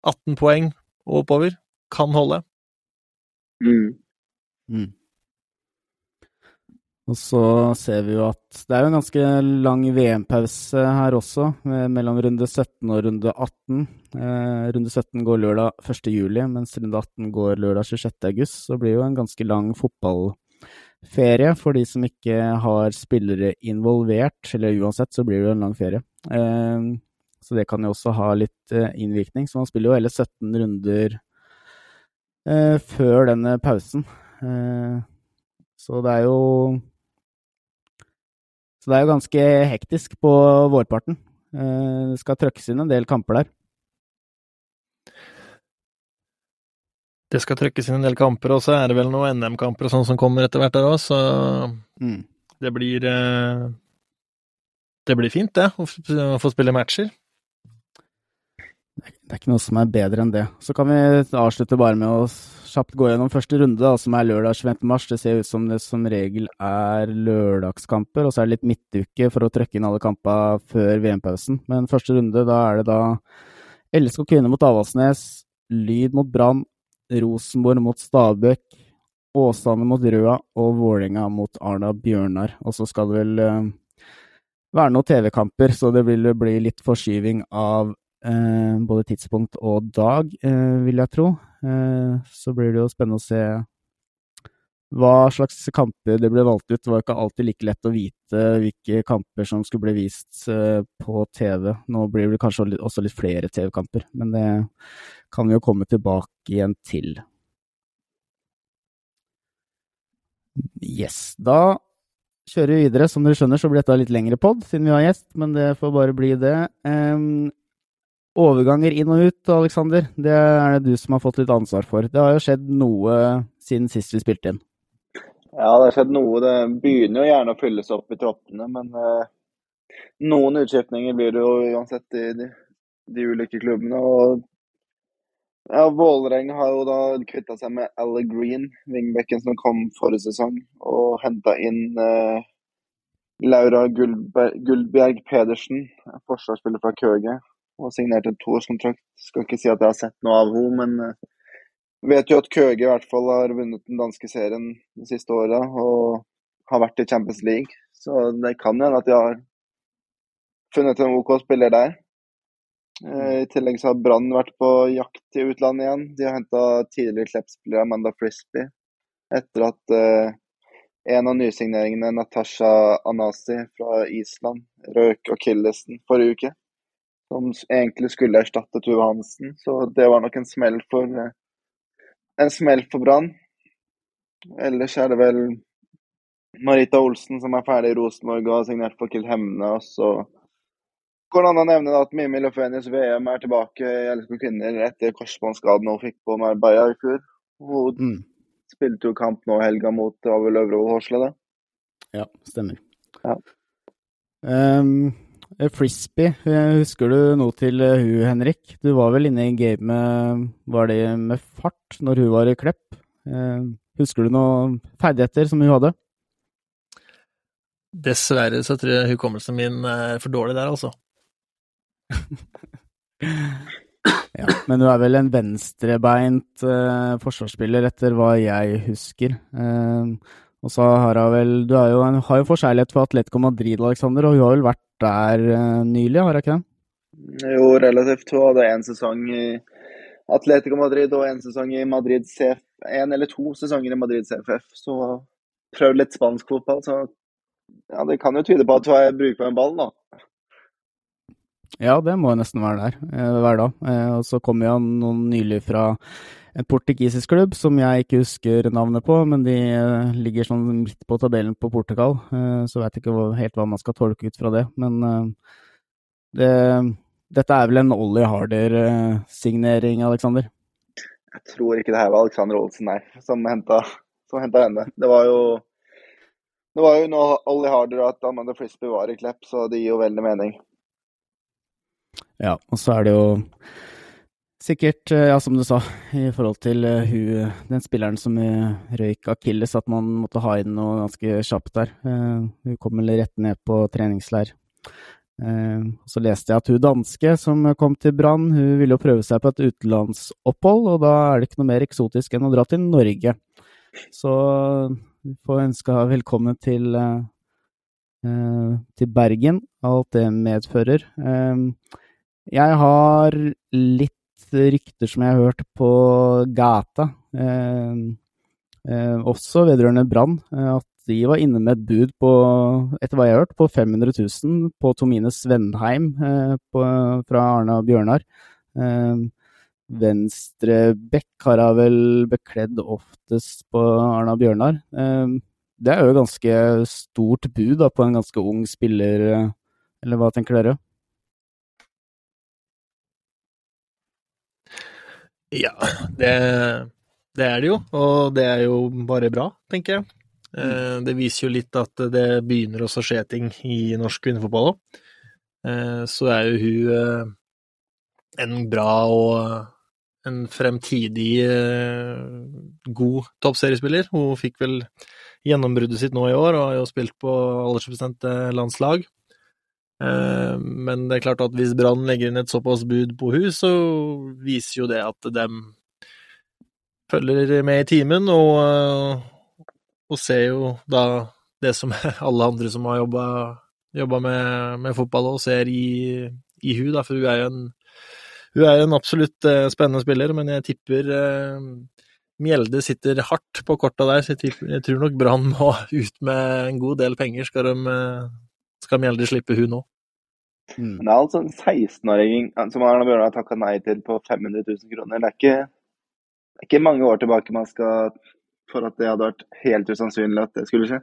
18 poeng og oppover kan holde. Mm. Og så ser vi jo at det er jo en ganske lang VM-pause her også, mellom runde 17 og runde 18. Eh, runde 17 går lørdag 1. juli, mens runde 18 går lørdag 26. august. Så blir det jo en ganske lang fotballferie for de som ikke har spillere involvert. Eller uansett så blir det jo en lang ferie. Eh, så det kan jo også ha litt eh, innvirkning. Så man spiller jo hele 17 runder eh, før denne pausen. Eh, så det er jo Så det er jo ganske hektisk på vårparten. Eh, det skal trøkkes inn en del kamper der. Det skal trykkes inn en del kamper, og så er det vel noen NM-kamper og sånn som kommer etter hvert der òg, så Mm. det blir eh, Det blir fint, det, å å få spille matcher. Det er ikke noe som er bedre enn det. Så kan vi avslutte bare med å kjapt gå gjennom første runde, da, som er lørdag 25. mars. Det ser ut som det som regel er lørdagskamper, og så er det litt midtuke for å trøkke inn alle kampene før VM-pausen. Men første runde, da er det da LSK Kvinner mot Avaldsnes, Lyd mot Brann, Rosenborg mot Stabøk, Åsane mot Røa og Vålerenga mot Arna Bjørnar. Og så skal det vel eh, være noen TV-kamper, så det vil bli litt forskyving av eh, både tidspunkt og dag, eh, vil jeg tro. Eh, så blir det jo spennende å se hva slags kamper det ble valgt ut. Det var ikke alltid like lett å vite hvilke kamper som skulle bli vist eh, på TV. Nå blir det kanskje også litt flere TV-kamper, men det kan vi jo komme tilbake igjen til. Yes, da kjører vi videre. Som dere skjønner, så blir dette litt lengre pod, siden vi har gjest, men det får bare bli det. Um, overganger inn og ut, Aleksander, det er det du som har fått litt ansvar for. Det har jo skjedd noe siden sist vi spilte inn. Ja, det har skjedd noe. Det begynner jo gjerne å fylles opp i troppene, men eh, noen utskiftninger blir det jo uansett i de, de ulike klubbene. og ja, Vålerenga har jo da kvitta seg med Ally Green, wingbacken som kom forrige sesong, og henta inn eh, Laura Guldberg, Guldberg Pedersen, forsvarsspiller fra Køge, og signerte en toårskontrakt. Skal ikke si at jeg har sett noe av henne, men eh, vet jo at Køge i hvert fall har vunnet den danske serien de siste åra og har vært i Champions League. Så det kan hende at de har funnet en OK spiller der. Eh, I tillegg så har Brann vært på jakt i utlandet igjen. De har henta tidligere Klepp-spiller Amanda Frisbee etter at eh, en av nysigneringene, Natasha Anasi fra Island, røk akillesen forrige uke. Som egentlig skulle erstatte Tuve Hansen, så det var nok en smell for eh, en smell for Brann. Ellers er det vel Marita Olsen som er ferdig i Rosenborg og har signert for Kiel Hemne. Og så går det an å nevne at Mimmi Løfvenius VM er tilbake i LSK kvinner etter korsbåndskaden hun fikk på Marbella i fjor. Hun Mm. spilte jo kamp nå i helga mot Avel Øvre Horsle, det. Ja, stemmer. Ja. Eh, frisbee, eh, husker du noe til eh, hun, Henrik? Du var vel inne i gamet, var det med fart, når hun var i Klepp? Husker du noen ferdigheter som hun hadde? Dessverre så tror jeg hukommelsen min er for dårlig der, altså. <laughs> Ja, men du er vel en venstrebeint eh, forsvarsspiller, etter hva jeg husker. Eh, og så har hun vel Du jo en, har jo forkjærlighet for Atletico Madrid, Alexander, og hun har vel vært der eh, nylig, har jeg ikke det? Jo, relativt. Hun hadde én sesong i Atletico Madrid og én sesong i Madrid CF. En eller to sesonger i Madrid CFF. Så prøvd litt spansk fotball, så ja, det kan jo tyde på at hun er brukbar med ballen, da. Ja, det må jo nesten være der eh, hver dag. Eh, og så kommer jo noen nylig fra en portugisisk klubb som jeg ikke husker navnet på, men de eh, ligger sånn midt på tabellen på Portugal. Eh, så vet ikke helt hva man skal tolke ut fra det. Men eh, det, dette er vel en Ollie Harder-signering, Alexander? Jeg tror ikke det her var Alexander Olsen, nei, som henta, som henta henne. Det var jo det var jo nå Ollie Harder og at Amanda Frisbee var i Klepp, så det gir jo veldig mening. Ja, og så er det jo sikkert, eh, ja, som du sa, i forhold til uh, hun, den spilleren som uh, røyk akilles, at man måtte ha inn noe ganske kjapt der. Uh, Hun kom vel rett ned på treningsleir. Så leste jeg at hun danske som kom til Brann, hun ville jo prøve seg på et utenlandsopphold, og da er det ikke noe mer eksotisk enn å dra til Norge. Så vi får ønske velkommen til, til Bergen, alt det medfører. Jeg har litt rykter som jeg har hørt på gata, eh, eh, også vedrørende Brann, eh, at de var inne med et bud på, etter hva jeg har hørt, på 500 000 på Tomine Svendheim eh, på, fra Arna Bjørnar. Eh, venstre bekk har hun vel bekledd oftest på Arna Bjørnar. Eh, det er jo ganske stort bud da, på en ganske ung spiller, eh, eller hva tenker dere? Ja, det, det er det jo, og det er jo bare bra, tenker jeg. Eh, Det viser jo litt at det begynner også å skje ting i norsk kvinnefotball òg. Så er jo hun eh, en bra og en fremtidig eh, god toppseriespiller. Hun fikk vel gjennombruddet sitt nå i år, og har jo spilt på aldersbestemte landslag. Eh, Men det er klart at hvis Brann legger inn et såpass bud på hus, så viser jo det at de følger med i timen, og, eh, og ser jo da det som <laughs> alle andre som har jobba, med, med fotball og ser i, i hu, da, for hun er jo en, hun er en absolutt eh, spennende spiller, men jeg tipper Mjelde sitter hardt på korta der, så jeg, tror nok Brann må <laughs> ut med en god del penger, skal, de, skal Mjelde slippe hun nå. Mm. Men det er altså en 16-åring som Arne har takka nei til på 500 000 kroner. Det er ikke, det er ikke mange år tilbake man skal for at det hadde vært helt usannsynlig at det skulle skje.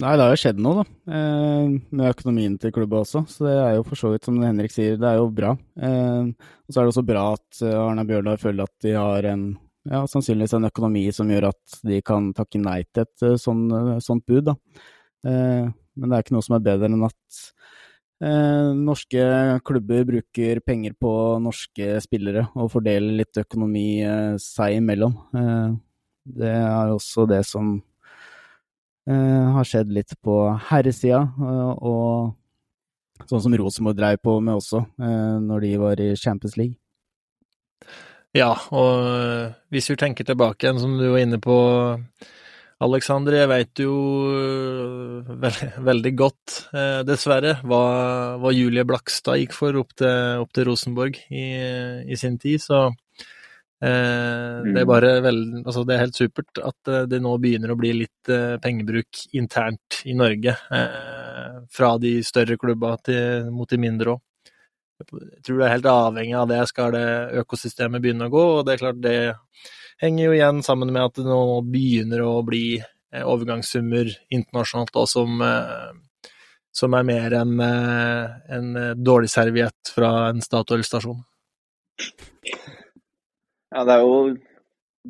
Nei, det har jo skjedd noe, da, eh, med økonomien til klubben også. Så det er jo for så vidt, som Henrik sier, det er jo bra. Eh, og så er det også bra at eh, Arne Bjørndal føler at de har en ja, sannsynligvis en økonomi som gjør at de kan takke nei til et eh, sånn, eh, sånt bud, da. Eh, men det er ikke noe som er bedre enn at eh, norske klubber bruker penger på norske spillere og fordeler litt økonomi eh, seg imellom. Eh, det er også det som eh, har skjedd litt på herresida, eh, og sånn som Rosenborg dreiv på med også, eh, når de var i Champions League. Ja, og hvis vi tenker tilbake igjen, som du var inne på, Alexander, jeg veit jo veldig, veldig godt, eh, dessverre, hva, hva, Julie Blakstad gikk for opp til, opp til Rosenborg i, i, sin tid, så eh, det er mm. bare vel, altså det er helt supert at det nå begynner å bli litt eh, pengebruk internt i Norge, eh, fra de større klubba til, mot de mindre òg. Jeg tror det er helt avhengig av det skal det økosystemet begynne å gå, og det er klart det henger jo igjen sammen med at det nå begynner å bli eh, overgangssummer internasjonalt da, som, eh, som er mer enn eh, en dårlig serviett fra en Statoil-stasjon. Ja, det er jo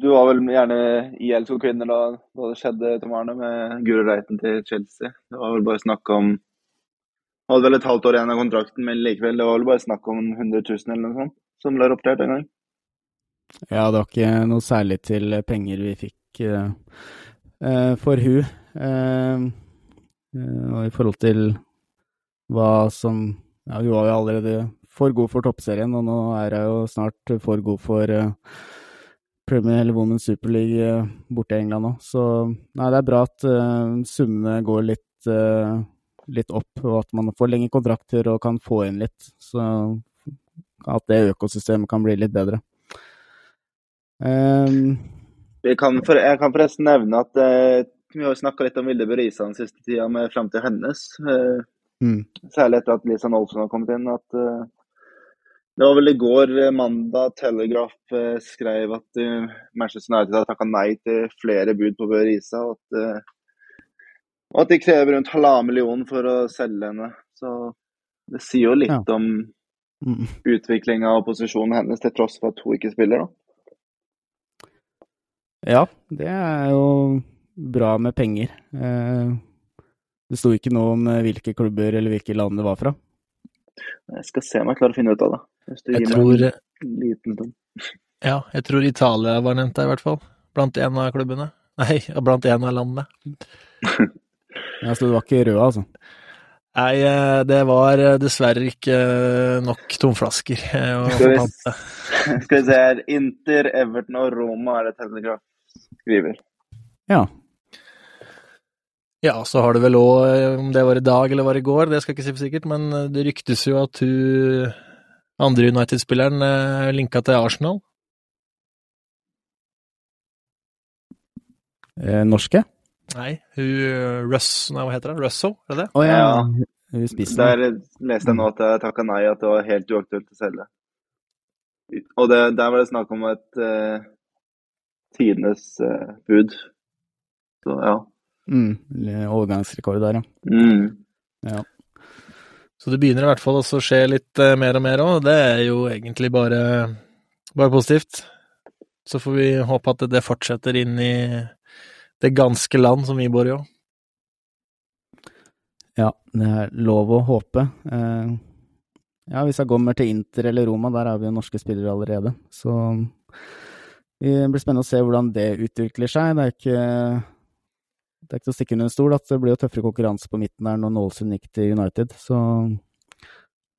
Du var vel gjerne i LSO Kvinner da, da det skjedde, Tom Arne, med Guro Reiten til Chelsea. Det var vel bare snakk om Hadde vel et halvt år igjen av kontrakten, men likevel, det var vel bare snakk om 100 000 eller noe sånt som ble rapportert en gang. Ja, det var ikke noe særlig til penger vi fikk uh, uh, for hun. Uh, og i forhold til hva som Ja, hun var jo allerede for god for toppserien, og nå er hun jo snart for god for Premier eller Women's Super League borte i England òg. Så nei, det er bra at summene går litt, litt opp, og at man får lengre kontrakter og kan få inn litt. Så at det økosystemet kan bli litt bedre. Um, kan for, jeg kan forresten nevne at uh, vi har snakka litt om Vilde Berisa den siste tida, med fram til hennes. Uh, mm. Særlig etter at Lisa Nolfsen har kommet inn. at uh, Det var vel i går, mandag, Telegraph skrev at Manchester United har takka nei til flere bud på Berisa. Og at, og at de krever rundt halvannen million for å selge henne. Så det sier jo litt ja. om mm. utviklinga og posisjonen hennes, til tross for at hun ikke spiller. da. Ja, det er jo bra med penger. Eh, det sto ikke noe om eh, hvilke klubber eller hvilke land det var fra. Jeg skal se om jeg klarer å finne ut av det. jeg tror <laughs> Ja, jeg tror Italia var nevnt der, i hvert fall. Blant en av klubbene. Nei, blant en av landene. <laughs> ja, Så det var ikke røde, altså? Nei, eh, det var dessverre ikke nok tomflasker Skal vi. <laughs> Skal vi se her. Inter, Everton og Roma er det Telegraph skriver. Ja. Ja, så har det vel òg, eh, om det var i dag eller var i går, det skal jeg ikke si for sikkert, men eh, det ryktes jo at hun andre United-spilleren er eh, linka til Arsenal. Eh, norske? Nei, hun Russ, nei, hva heter hun? Russo, er det det? Oh, ja. ja. Der leste jeg nå at jeg takka nei, at det var helt uaktuelt å selge. Og det, der var det snakk om et uh, tidenes uh, bud. Så ja. Mm, overgangsrekord der, ja. Mm. ja. Så det begynner i hvert fall også å skje litt uh, mer og mer òg. Det er jo egentlig bare, bare positivt. Så får vi håpe at det fortsetter inn i det ganske land som vi bor i òg. Ja, det er lov å håpe. Uh, ja, hvis jeg kommer til Inter eller Roma, der er vi jo norske spillere allerede. Så det blir spennende å se hvordan det utvikler seg. Det er ikke, det er ikke til å stikke under en stol at det blir jo tøffere konkurranse på midten der når Nålesund gikk til United. Så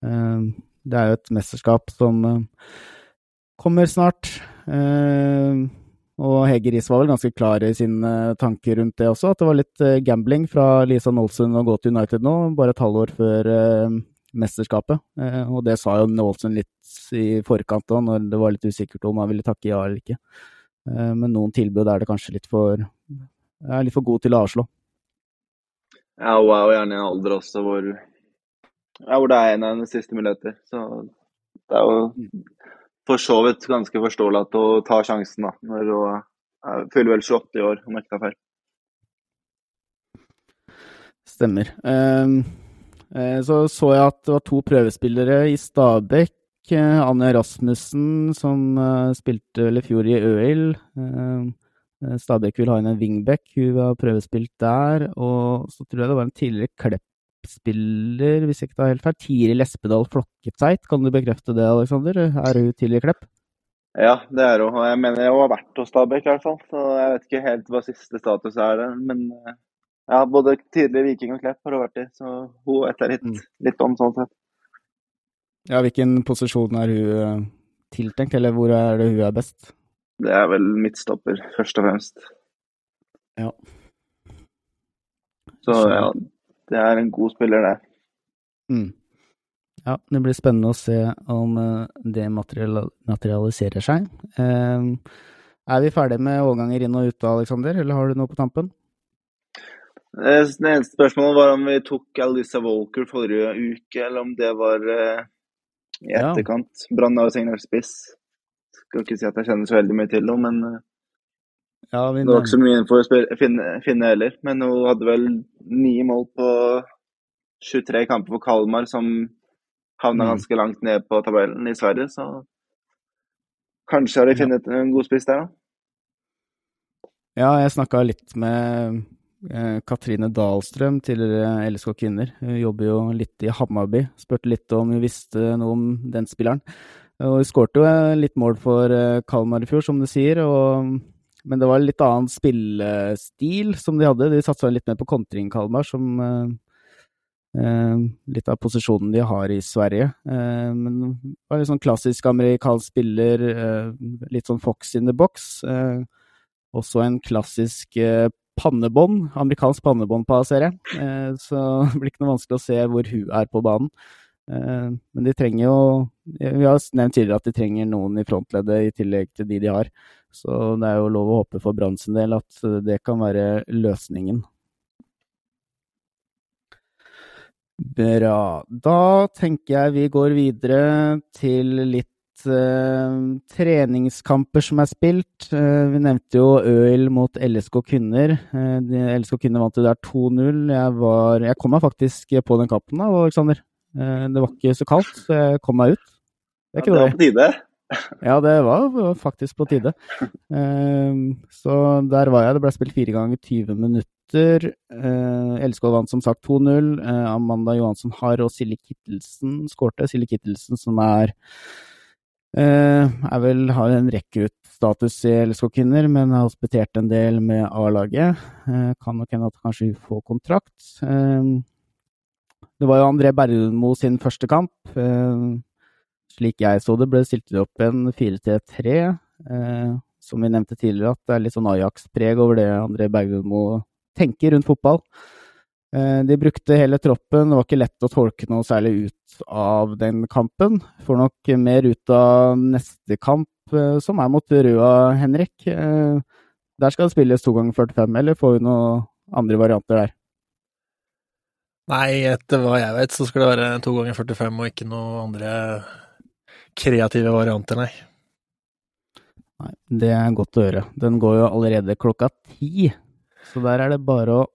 eh, det er jo et mesterskap som eh, kommer snart. Eh, og Hege Riis var vel ganske klar i sine tanker rundt det også, at det var litt eh, gambling fra Lisa Nålesund å gå til United nå, bare et halvår før eh, mesterskapet. Eh, og det sa jo Nålsund litt i forkant òg, når det var litt usikkert om han ville takke ja eller ikke. Eh, men noen tilbud er det kanskje litt for, er litt for god til å avslå. Ja, hun er jo gjerne i en alder også hvor, ja, hvor det er en av hennes siste muligheter. Så det er jo for så vidt ganske forståelig at hun tar sjansen da, når hun fyller vel 28 i år, om jeg ikke tar feil. Stemmer. Um, så så jeg at det var to prøvespillere i Stabekk. Anja Anne Rasmussen, som uh, spilte vel i fjor i Øil. Stabekk vil ha inn en wingback, hun har prøvespilt der. Og så tror jeg det var en tidligere Klepp-spiller, hvis jeg ikke tar helt feil. Tiri Lespedal Flokketeit, kan du bekrefte det, Aleksander? Er hun tidligere Klepp? Ja, det er hun. Jeg mener hun har vært hos Stabekk i hvert fall. Så jeg vet ikke helt hva siste status er. Men ja, både tidligere Viking og Klepp har hun vært i, så hun vet jeg litt, mm. litt om sånn sett. Ja, hvilken posisjon er hun eh, tiltenkt, eller hvor er det hun er best? Det er vel midtstopper, først og fremst. Ja. Så ja, det er en god spiller, det. Mm. Ja, det blir spennende å se om eh, det materialiserer seg. Eh, er vi ferdige med overganger inn og ut, Aleksander, eller har du noe på tampen? Eh, Det eneste spørsmålet var om vi tok Alisa Walker forrige uke, eller om det var uh, i Ja. etterkant. Brann har jo signert spiss. Skal ikke si at jeg kjenner så veldig mye til henne, men uh, Ja, det var ikke så mye info å finne, finne heller. Men hun hadde vel ni mål på 23 kamper for Kalmar, som havna Mm. ganske langt ned på tabellen i Sverige, så kanskje har de Ja. en god spiss der, da. Ja, jeg snakka litt med Katrine Dahlstrøm, tidligere LSK Kvinner. Hun jobber jo litt i Hammarby. Spurte litt om hun visste noe om den spilleren. Og hun skårte jo eh, litt mål for eh, Kalmar i fjor, som du sier. Og, men det var litt annen spillestil som de hadde. De satsa litt mer på kontring, Kalmar, som eh, eh, litt av posisjonen de har i Sverige. Eh, men det var litt sånn klassisk amerikansk spiller, eh, litt sånn fox in the box. Eh, også en klassisk eh, pannebånd, amerikansk pannebånd på A-serie. Eh, så det <laughs> blir ikke noe vanskelig å se hvor hun er på banen. Eh, men de trenger jo Vi har nevnt tidligere at de trenger noen i frontleddet i tillegg til de de har. Så det er jo lov å håpe for Brann sin del at eh, det kan være løsningen. Bra. Da tenker jeg vi går videre til litt eh, treningskamper som er spilt. Uh, vi nevnte jo Øil mot LSK Kvinner. Uh, LSK Kvinner vant jo der 2-0. Jeg, jeg kom meg faktisk på den kampen da, Aleksander. Eh, det var ikke så kaldt, så jeg kom meg ut. Det <laughs> Ja, det var på tide. Ja, det var faktisk på tide. Så der var jeg. Det ble spilt fire ganger 20 minutter. Uh, LSK vant som sagt 2-0. Eh, Amanda Johansson Harr og Silje Kittelsen skårte. Silje Kittelsen som er eh, er vel har en rekruttstatus i LSK Kvinner, men har hospitert en del med A-laget. Eh, kan nok hende at kanskje hun får kontrakt. Ehm, det var jo André Bergmo sin første kamp. Eh, slik jeg så det, ble stilt opp en 4-3-3. Eh, som vi nevnte tidligere, at det er litt sånn Ajax-preg over det André Bergmo tenker rundt fotball. Eh, de brukte hele troppen, det var ikke lett å tolke noe særlig ut av den kampen. Får nok mer ut av neste kamp, eh, som er mot Røa, Henrik. Eh, der skal det spilles to ganger 45, eller får vi noen andre varianter der? Nei, etter hva jeg vet, så skal det være to ganger 45 og ikke noen andre kreative varianter, nei. Nei, det er godt å høre. Den går jo allerede klokka ti, så der er det bare å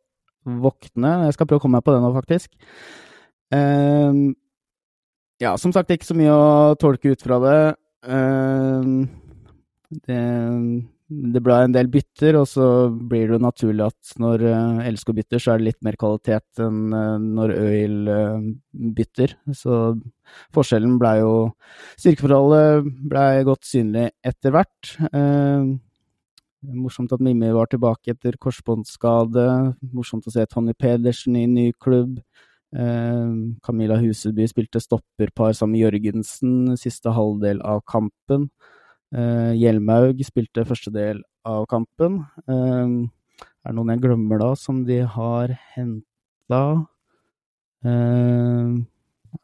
våkne. Jeg skal prøve å komme meg på det nå, faktisk. Ehm, ja, som sagt, ikke så mye å tolke ut fra det. Ehm, det, det ble en del bytter, og så blir det jo naturlig at når uh, LSK bytter, så er det litt mer kvalitet enn eh, når Øyl eh, bytter. Så forskjellen ble jo Styrkeforholdet ble godt synlig etter hvert. Eh, morsomt at Mimmi var tilbake etter korsbåndskade. Morsomt å se Tonje Pedersen i ny klubb. Eh, Camilla Huseby spilte stopperpar sammen med Jørgensen siste halvdel av kampen. Eh, Hjelmaug spilte første del av kampen. Eh, er det noen jeg glemmer da, som de har henta? Eh,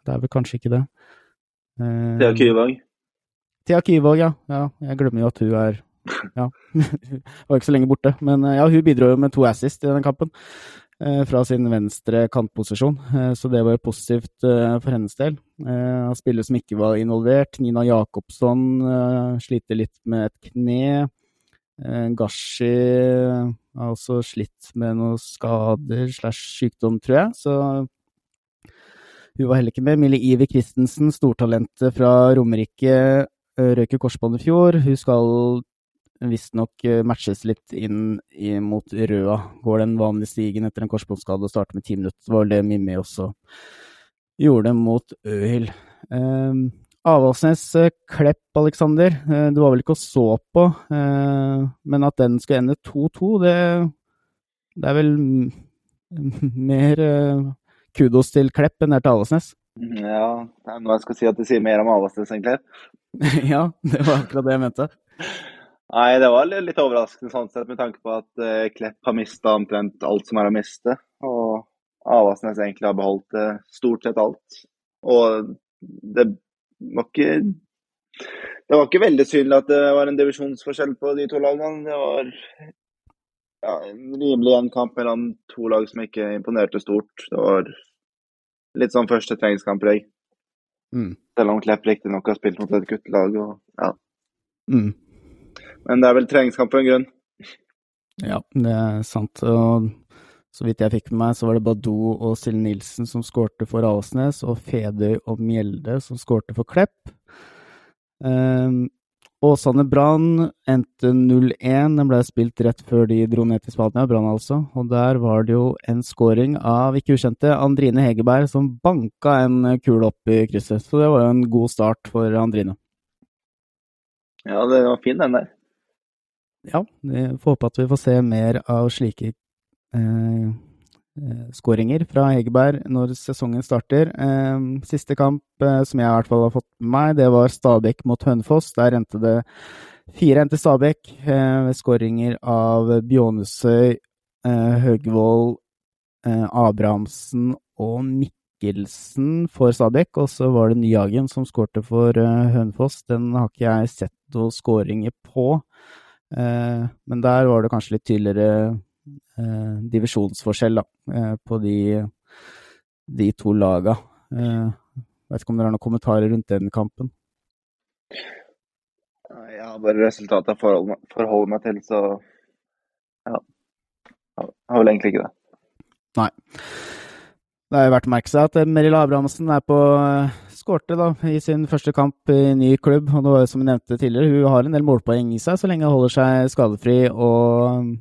det er vel kanskje ikke det. Eh, Thea Kyvåg. Thea Kyvåg, ja. ja. Jeg glemmer jo at hun er <laughs> Ja, hun <laughs> var ikke så lenge borte. Men eh, ja, hun bidro jo med to assist i denne kampen. eh, Fra sin venstre kantposisjon, Eh, så det var jo positivt for hennes del. Spillere som ikke var involvert. Nina Jacobsson sliter litt med et kne. Gashi har også slitt med noen skader slash sykdom, tror jeg. Så hun var heller ikke med. Mille Iver Christensen, stortalentet fra Romerike, i korsbånd i fjor. Hun skal visstnok eh, matches litt inn mot Røa. Går den vanlige stigen etter en korsbåndskade og starter med ti minutter. Det var vel det Mimmi også gjorde mot Øyhild. Eh, Avaldsnes Klepp, Aleksander. Eh, det var vel ikke å så på, eh, men at den skulle ende 2-2, det, det er vel mer eh, kudos til Klepp enn det er til Avaldsnes. Ja, det er noe jeg skal si at det sier mer om Avaldsnes enn Klepp. <laughs> ja, det var akkurat det jeg mente. <laughs> Nei, det var litt overraskende sånn sett, med tanke på at uh, Klepp har mista omtrent alt som er å miste. Og Avaldsnes egentlig har beholdt uh, stort sett alt. Og det var ikke Det var ikke veldig synlig at det var en divisjonsforskjell på de to lagene. Det var ja, en rimelig jevn kamp mellom to lag som ikke imponerte stort. Det var litt sånn første treningskamppreg. Mm. Selv om Klepp riktignok har spilt mot et guttelag. Og, ja. Mm. Men det er vel treningskamp på en grunn. Ja, det er sant. Og så vidt jeg fikk med meg, så var det Badou og Silje Nilsen som skårte for Alsnes, og Fedøy og Mjelde som skårte for Klepp. Um, Åsane Brann endte 0-1. Den ble spilt rett før de dro ned til Spania, Brann altså. Og der var det jo en scoring av ikke ukjente Andrine Hegerberg som banka en kule opp i krysset. Så det var jo en god start for Andrine. Ja, det var fin den der. Ja, vi får håpe at vi får se mer av slike eh, eh, skåringer fra Hegerberg når sesongen starter. Eh, siste kamp eh, som jeg i hvert fall har fått med meg, det var Stabæk mot Hønefoss. Der endte det 4-1 til Stabæk eh, ved skåringer av Bjånesøy, eh, Høgvold, Abrahamsen og Mikkelsen for Stabæk. Og så var det Nyhagen som skårte for Hønefoss. Den har ikke jeg sett noen skåringer på. Eh, men der var det kanskje litt tydeligere eh, divisjonsforskjell da, eh, på de, de to laga. Vet ikke om dere har noen kommentarer rundt den kampen? Jeg har bare resultatet å forholder meg til, så ja. Jeg har vel egentlig ikke det. Nei. Det er verdt å merke seg at Meril Abrahamsen er på skårte da, i sin første kamp i ny klubb. og det var som jeg nevnte tidligere, Hun har en del målpoeng i seg, så lenge hun holder seg skadefri og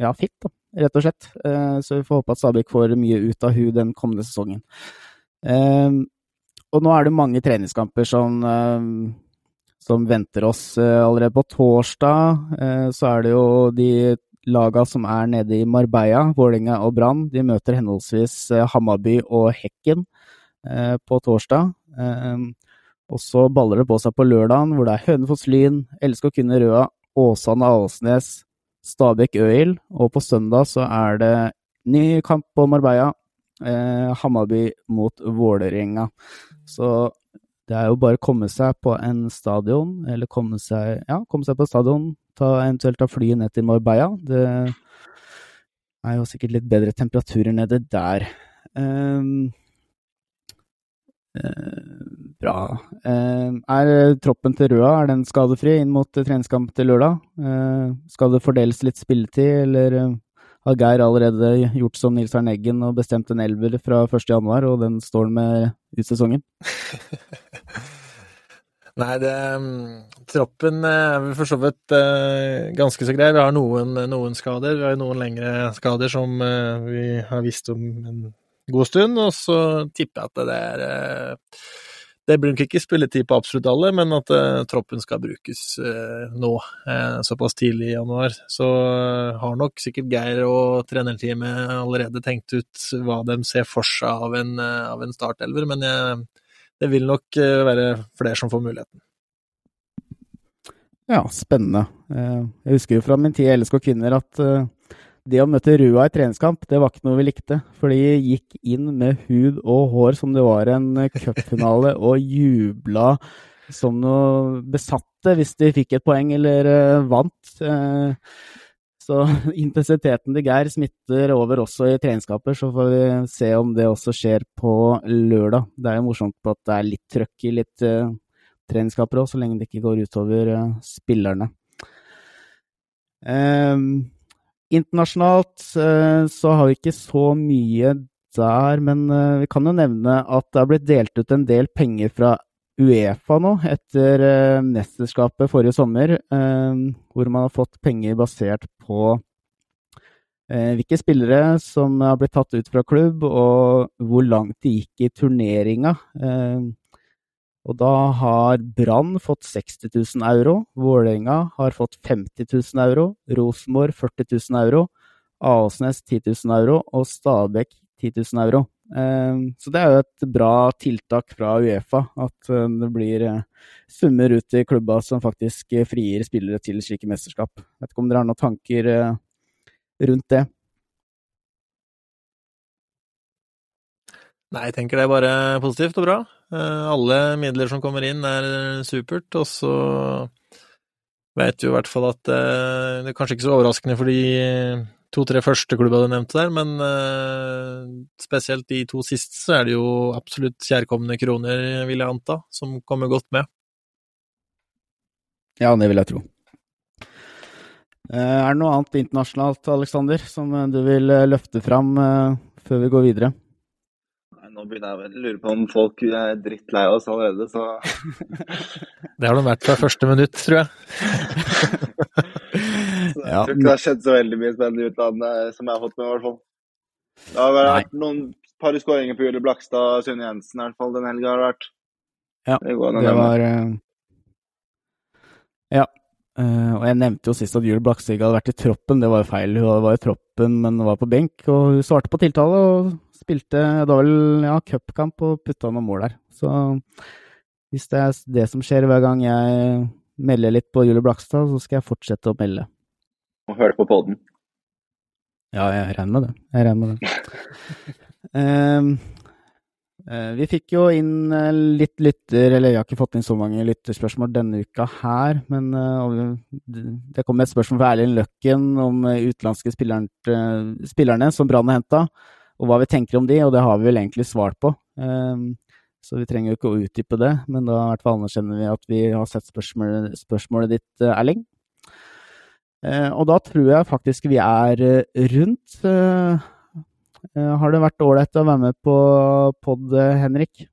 ja, fit, da, rett og slett. Eh, så vi får håpe at Stabæk får mye ut av hun den kommende sesongen. Eh, og nå er det mange treningskamper som, eh, som venter oss allerede. På torsdag så er det jo de laga som er nede i Marbella, Vålerenga og Brann. De møter henholdsvis Hammarby og Hekken på torsdag. Ehm, og så baller det på seg på lørdagen, hvor det er Hønefoss Lyn, LSK Kunne Røa, Åsane Alsnes, Stabæk Øil. Og på søndag så er det ny kamp på Marbella. Eh, Hammarby mot Vålerenga. Så det er jo bare å komme seg på en stadion, eller komme seg, ja, komme seg på stadion. Ta, eventuelt ta flyet ned til Marbella. Det er jo sikkert litt bedre temperaturer nede der. Eh, bra. Eh, er troppen til Røa er den skadefri inn mot treningskamp til lørdag? Eh, skal det fordeles litt spilletid, eller har Geir allerede gjort som Nils Arne Eggen og bestemt en elver fra 1.1, og den står han med ut sesongen? <laughs> Nei, det, troppen er for så vidt ganske så grei. Vi har noen, noen, skader. Vi har noen lengre skader som vi har visst om en god stund, og så tipper jeg at det er eh, det blir nok ikke spilletid på absolutt alle, men at uh, troppen skal brukes uh, nå, såpass tidlig i januar. Så har nok sikkert Geir og trenerteamet allerede tenkt ut hva de ser for seg av en, av en startelver, men det vil nok være flere som får muligheten. Ja, spennende. jeg husker jo fra min tid i LSK Kvinner at det å møte Rua i treningskamp, det var ikke noe vi likte. For de gikk inn med hud og hår som det var en cupfinale, <laughs> og jubla som noe besatte hvis de fikk et poeng eller uh, vant. Uh, så <laughs> intensiteten til Geir smitter over også i treningskamper, så får vi se om det også skjer på lørdag. Det er jo morsomt på at det er litt trøkk i litt uh, treningskamper òg, så lenge det ikke går utover spillerne. Um, Internasjonalt eh, så har vi ikke så mye der, men eh, vi kan jo nevne at det har blitt delt ut en del penger fra Uefa nå, etter eh, mesterskapet forrige sommer, hvor man har fått penger basert på hvilke spillere som har blitt tatt ut fra klubb, og hvor langt de gikk i turneringa. Og da har Brann fått 60 000 euro, Vålerenga har fått 50 000 euro, Rosenborg 40 000 euro, Aasnes 10 000 euro og Stabæk 10 000 euro. Ehm, så det er jo et bra tiltak fra Uefa, at eh, det blir eh, summer ut i klubba som faktisk frigir spillere til slike mesterskap. Jeg vet ikke om dere har noen tanker eh, rundt det? Nei, jeg tenker det er bare positivt og bra. Eh, alle midler som kommer inn, er supert. Og så vet du i hvert fall at eh, det er kanskje ikke så overraskende for de to-tre første klubba du nevnte der, men eh, spesielt de to siste så er det jo absolutt kjærkomne kroner, vil jeg anta, som kommer godt med. Ja, det vil jeg tro. Er det noe annet internasjonalt, Aleksander, som du vil løfte fram før vi går videre? Nå begynner jeg å lure på om folk er drittlei oss allerede, så <laughs> Det har de vært fra første minutt, tror jeg. <laughs> så jeg tror ikke det har skjedd så veldig mye spennende i utlandet som jeg har fått med, i hvert fall. Det har vært noen par skåringer på Julie Blakstad og Sunne Jensen, i hvert fall den helga har det vært. Ja, det, det var uh... Ja. Uh, og jeg nevnte jo sist at Julie Blakstad hadde vært i troppen, det var jo feil. Hun var i troppen, men var på benk, og hun svarte på tiltale og spilte da vel ja, cupkamp og putta noen mål der. Så hvis det er det som skjer hver gang jeg melder litt på Julie Blakstad, så skal jeg fortsette å melde. Og høre på poden. Ja, jeg regner med det. Jeg regner med det. um, <laughs> vi fikk jo inn eh, litt lytter, eller jeg har ikke fått inn så mange lytterspørsmål denne uka her, men det kom et spørsmål fra Erlend Løkken om utenlandske spillerne som Brann har henta og hva vi tenker om de, og det har vi vel egentlig svart på. Um, så vi trenger jo ikke å utdype det, men da i hvert fall anerkjenner vi at vi har sett spørsmålet, spørsmålet ditt, eh, Erling. Og da tror jeg faktisk vi er rundt. Uh, har det vært ålreit å være med på pod, Henrik?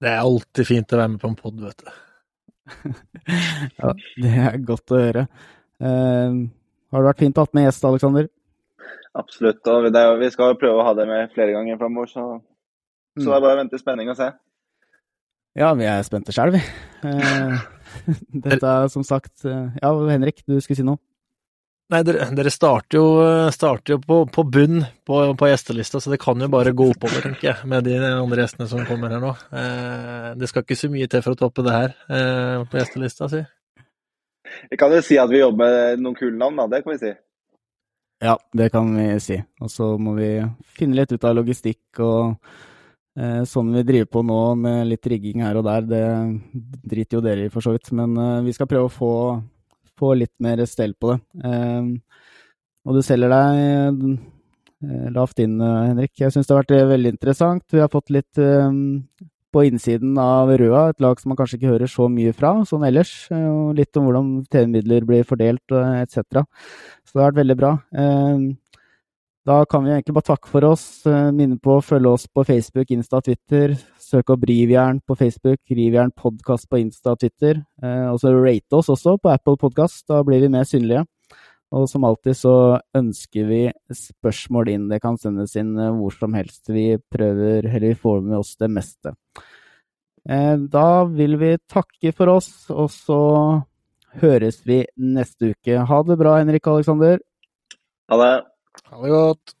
Det er alltid fint å være med på en pod, vet du. <laughs> ja, det er godt å høre. har det vært fint å ha med gjest, Aleksander? Absolutt. og det, Vi skal prøve å ha det med flere ganger framover, så, så det er bare å vente i spenning og se. Ja, vi er spente sjøl, vi. Uh, <laughs> dette er som sagt eh, Ja, Henrik, du skulle si noe? Nei, dere, dere starter jo, starter jo på, på, bunn på, på, gjestelista, så det kan jo bare gå oppover, tenker jeg, med de andre gjestene som kommer her nå. Eh, det skal ikke så mye til for å toppe det her eh, på gjestelista, si. Vi kan jo si at vi jobber med noen kule navn, da. Det kan vi si. Ja, det kan vi si. Og så må vi finne litt ut av logistikk og eh, sånn vi driver på nå med litt rigging her og der. Det driter jo dere i, for så vidt. Men eh, vi skal prøve å få, få, litt mer stell på det. Eh, og du selger deg eh, lavt inn, eh, Henrik. Jeg syns det har vært eh, veldig interessant. Vi har fått litt på innsiden av Røa, et lag som man kanskje ikke hører så mye fra sånn ellers. Og litt om hvordan TV-midler blir fordelt etc. Så det har vært veldig bra. Ehm, da kan vi egentlig bare takke for oss. Eh, minne på å følge oss på Facebook, Insta Twitter. Søk opp Rivjern på Facebook, Rivjern podkast på Insta og Twitter. Eh, og så rate oss også på Apple Podkast, da blir vi mer synlige. Og som alltid så ønsker vi spørsmål inn. Det kan sendes inn eh, hvor som helst. Vi prøver, eller vi får med oss det meste. Da vil vi takke for oss, og så høres vi neste uke. Ha det bra, Henrik Aleksander. Ha det. Ha det godt.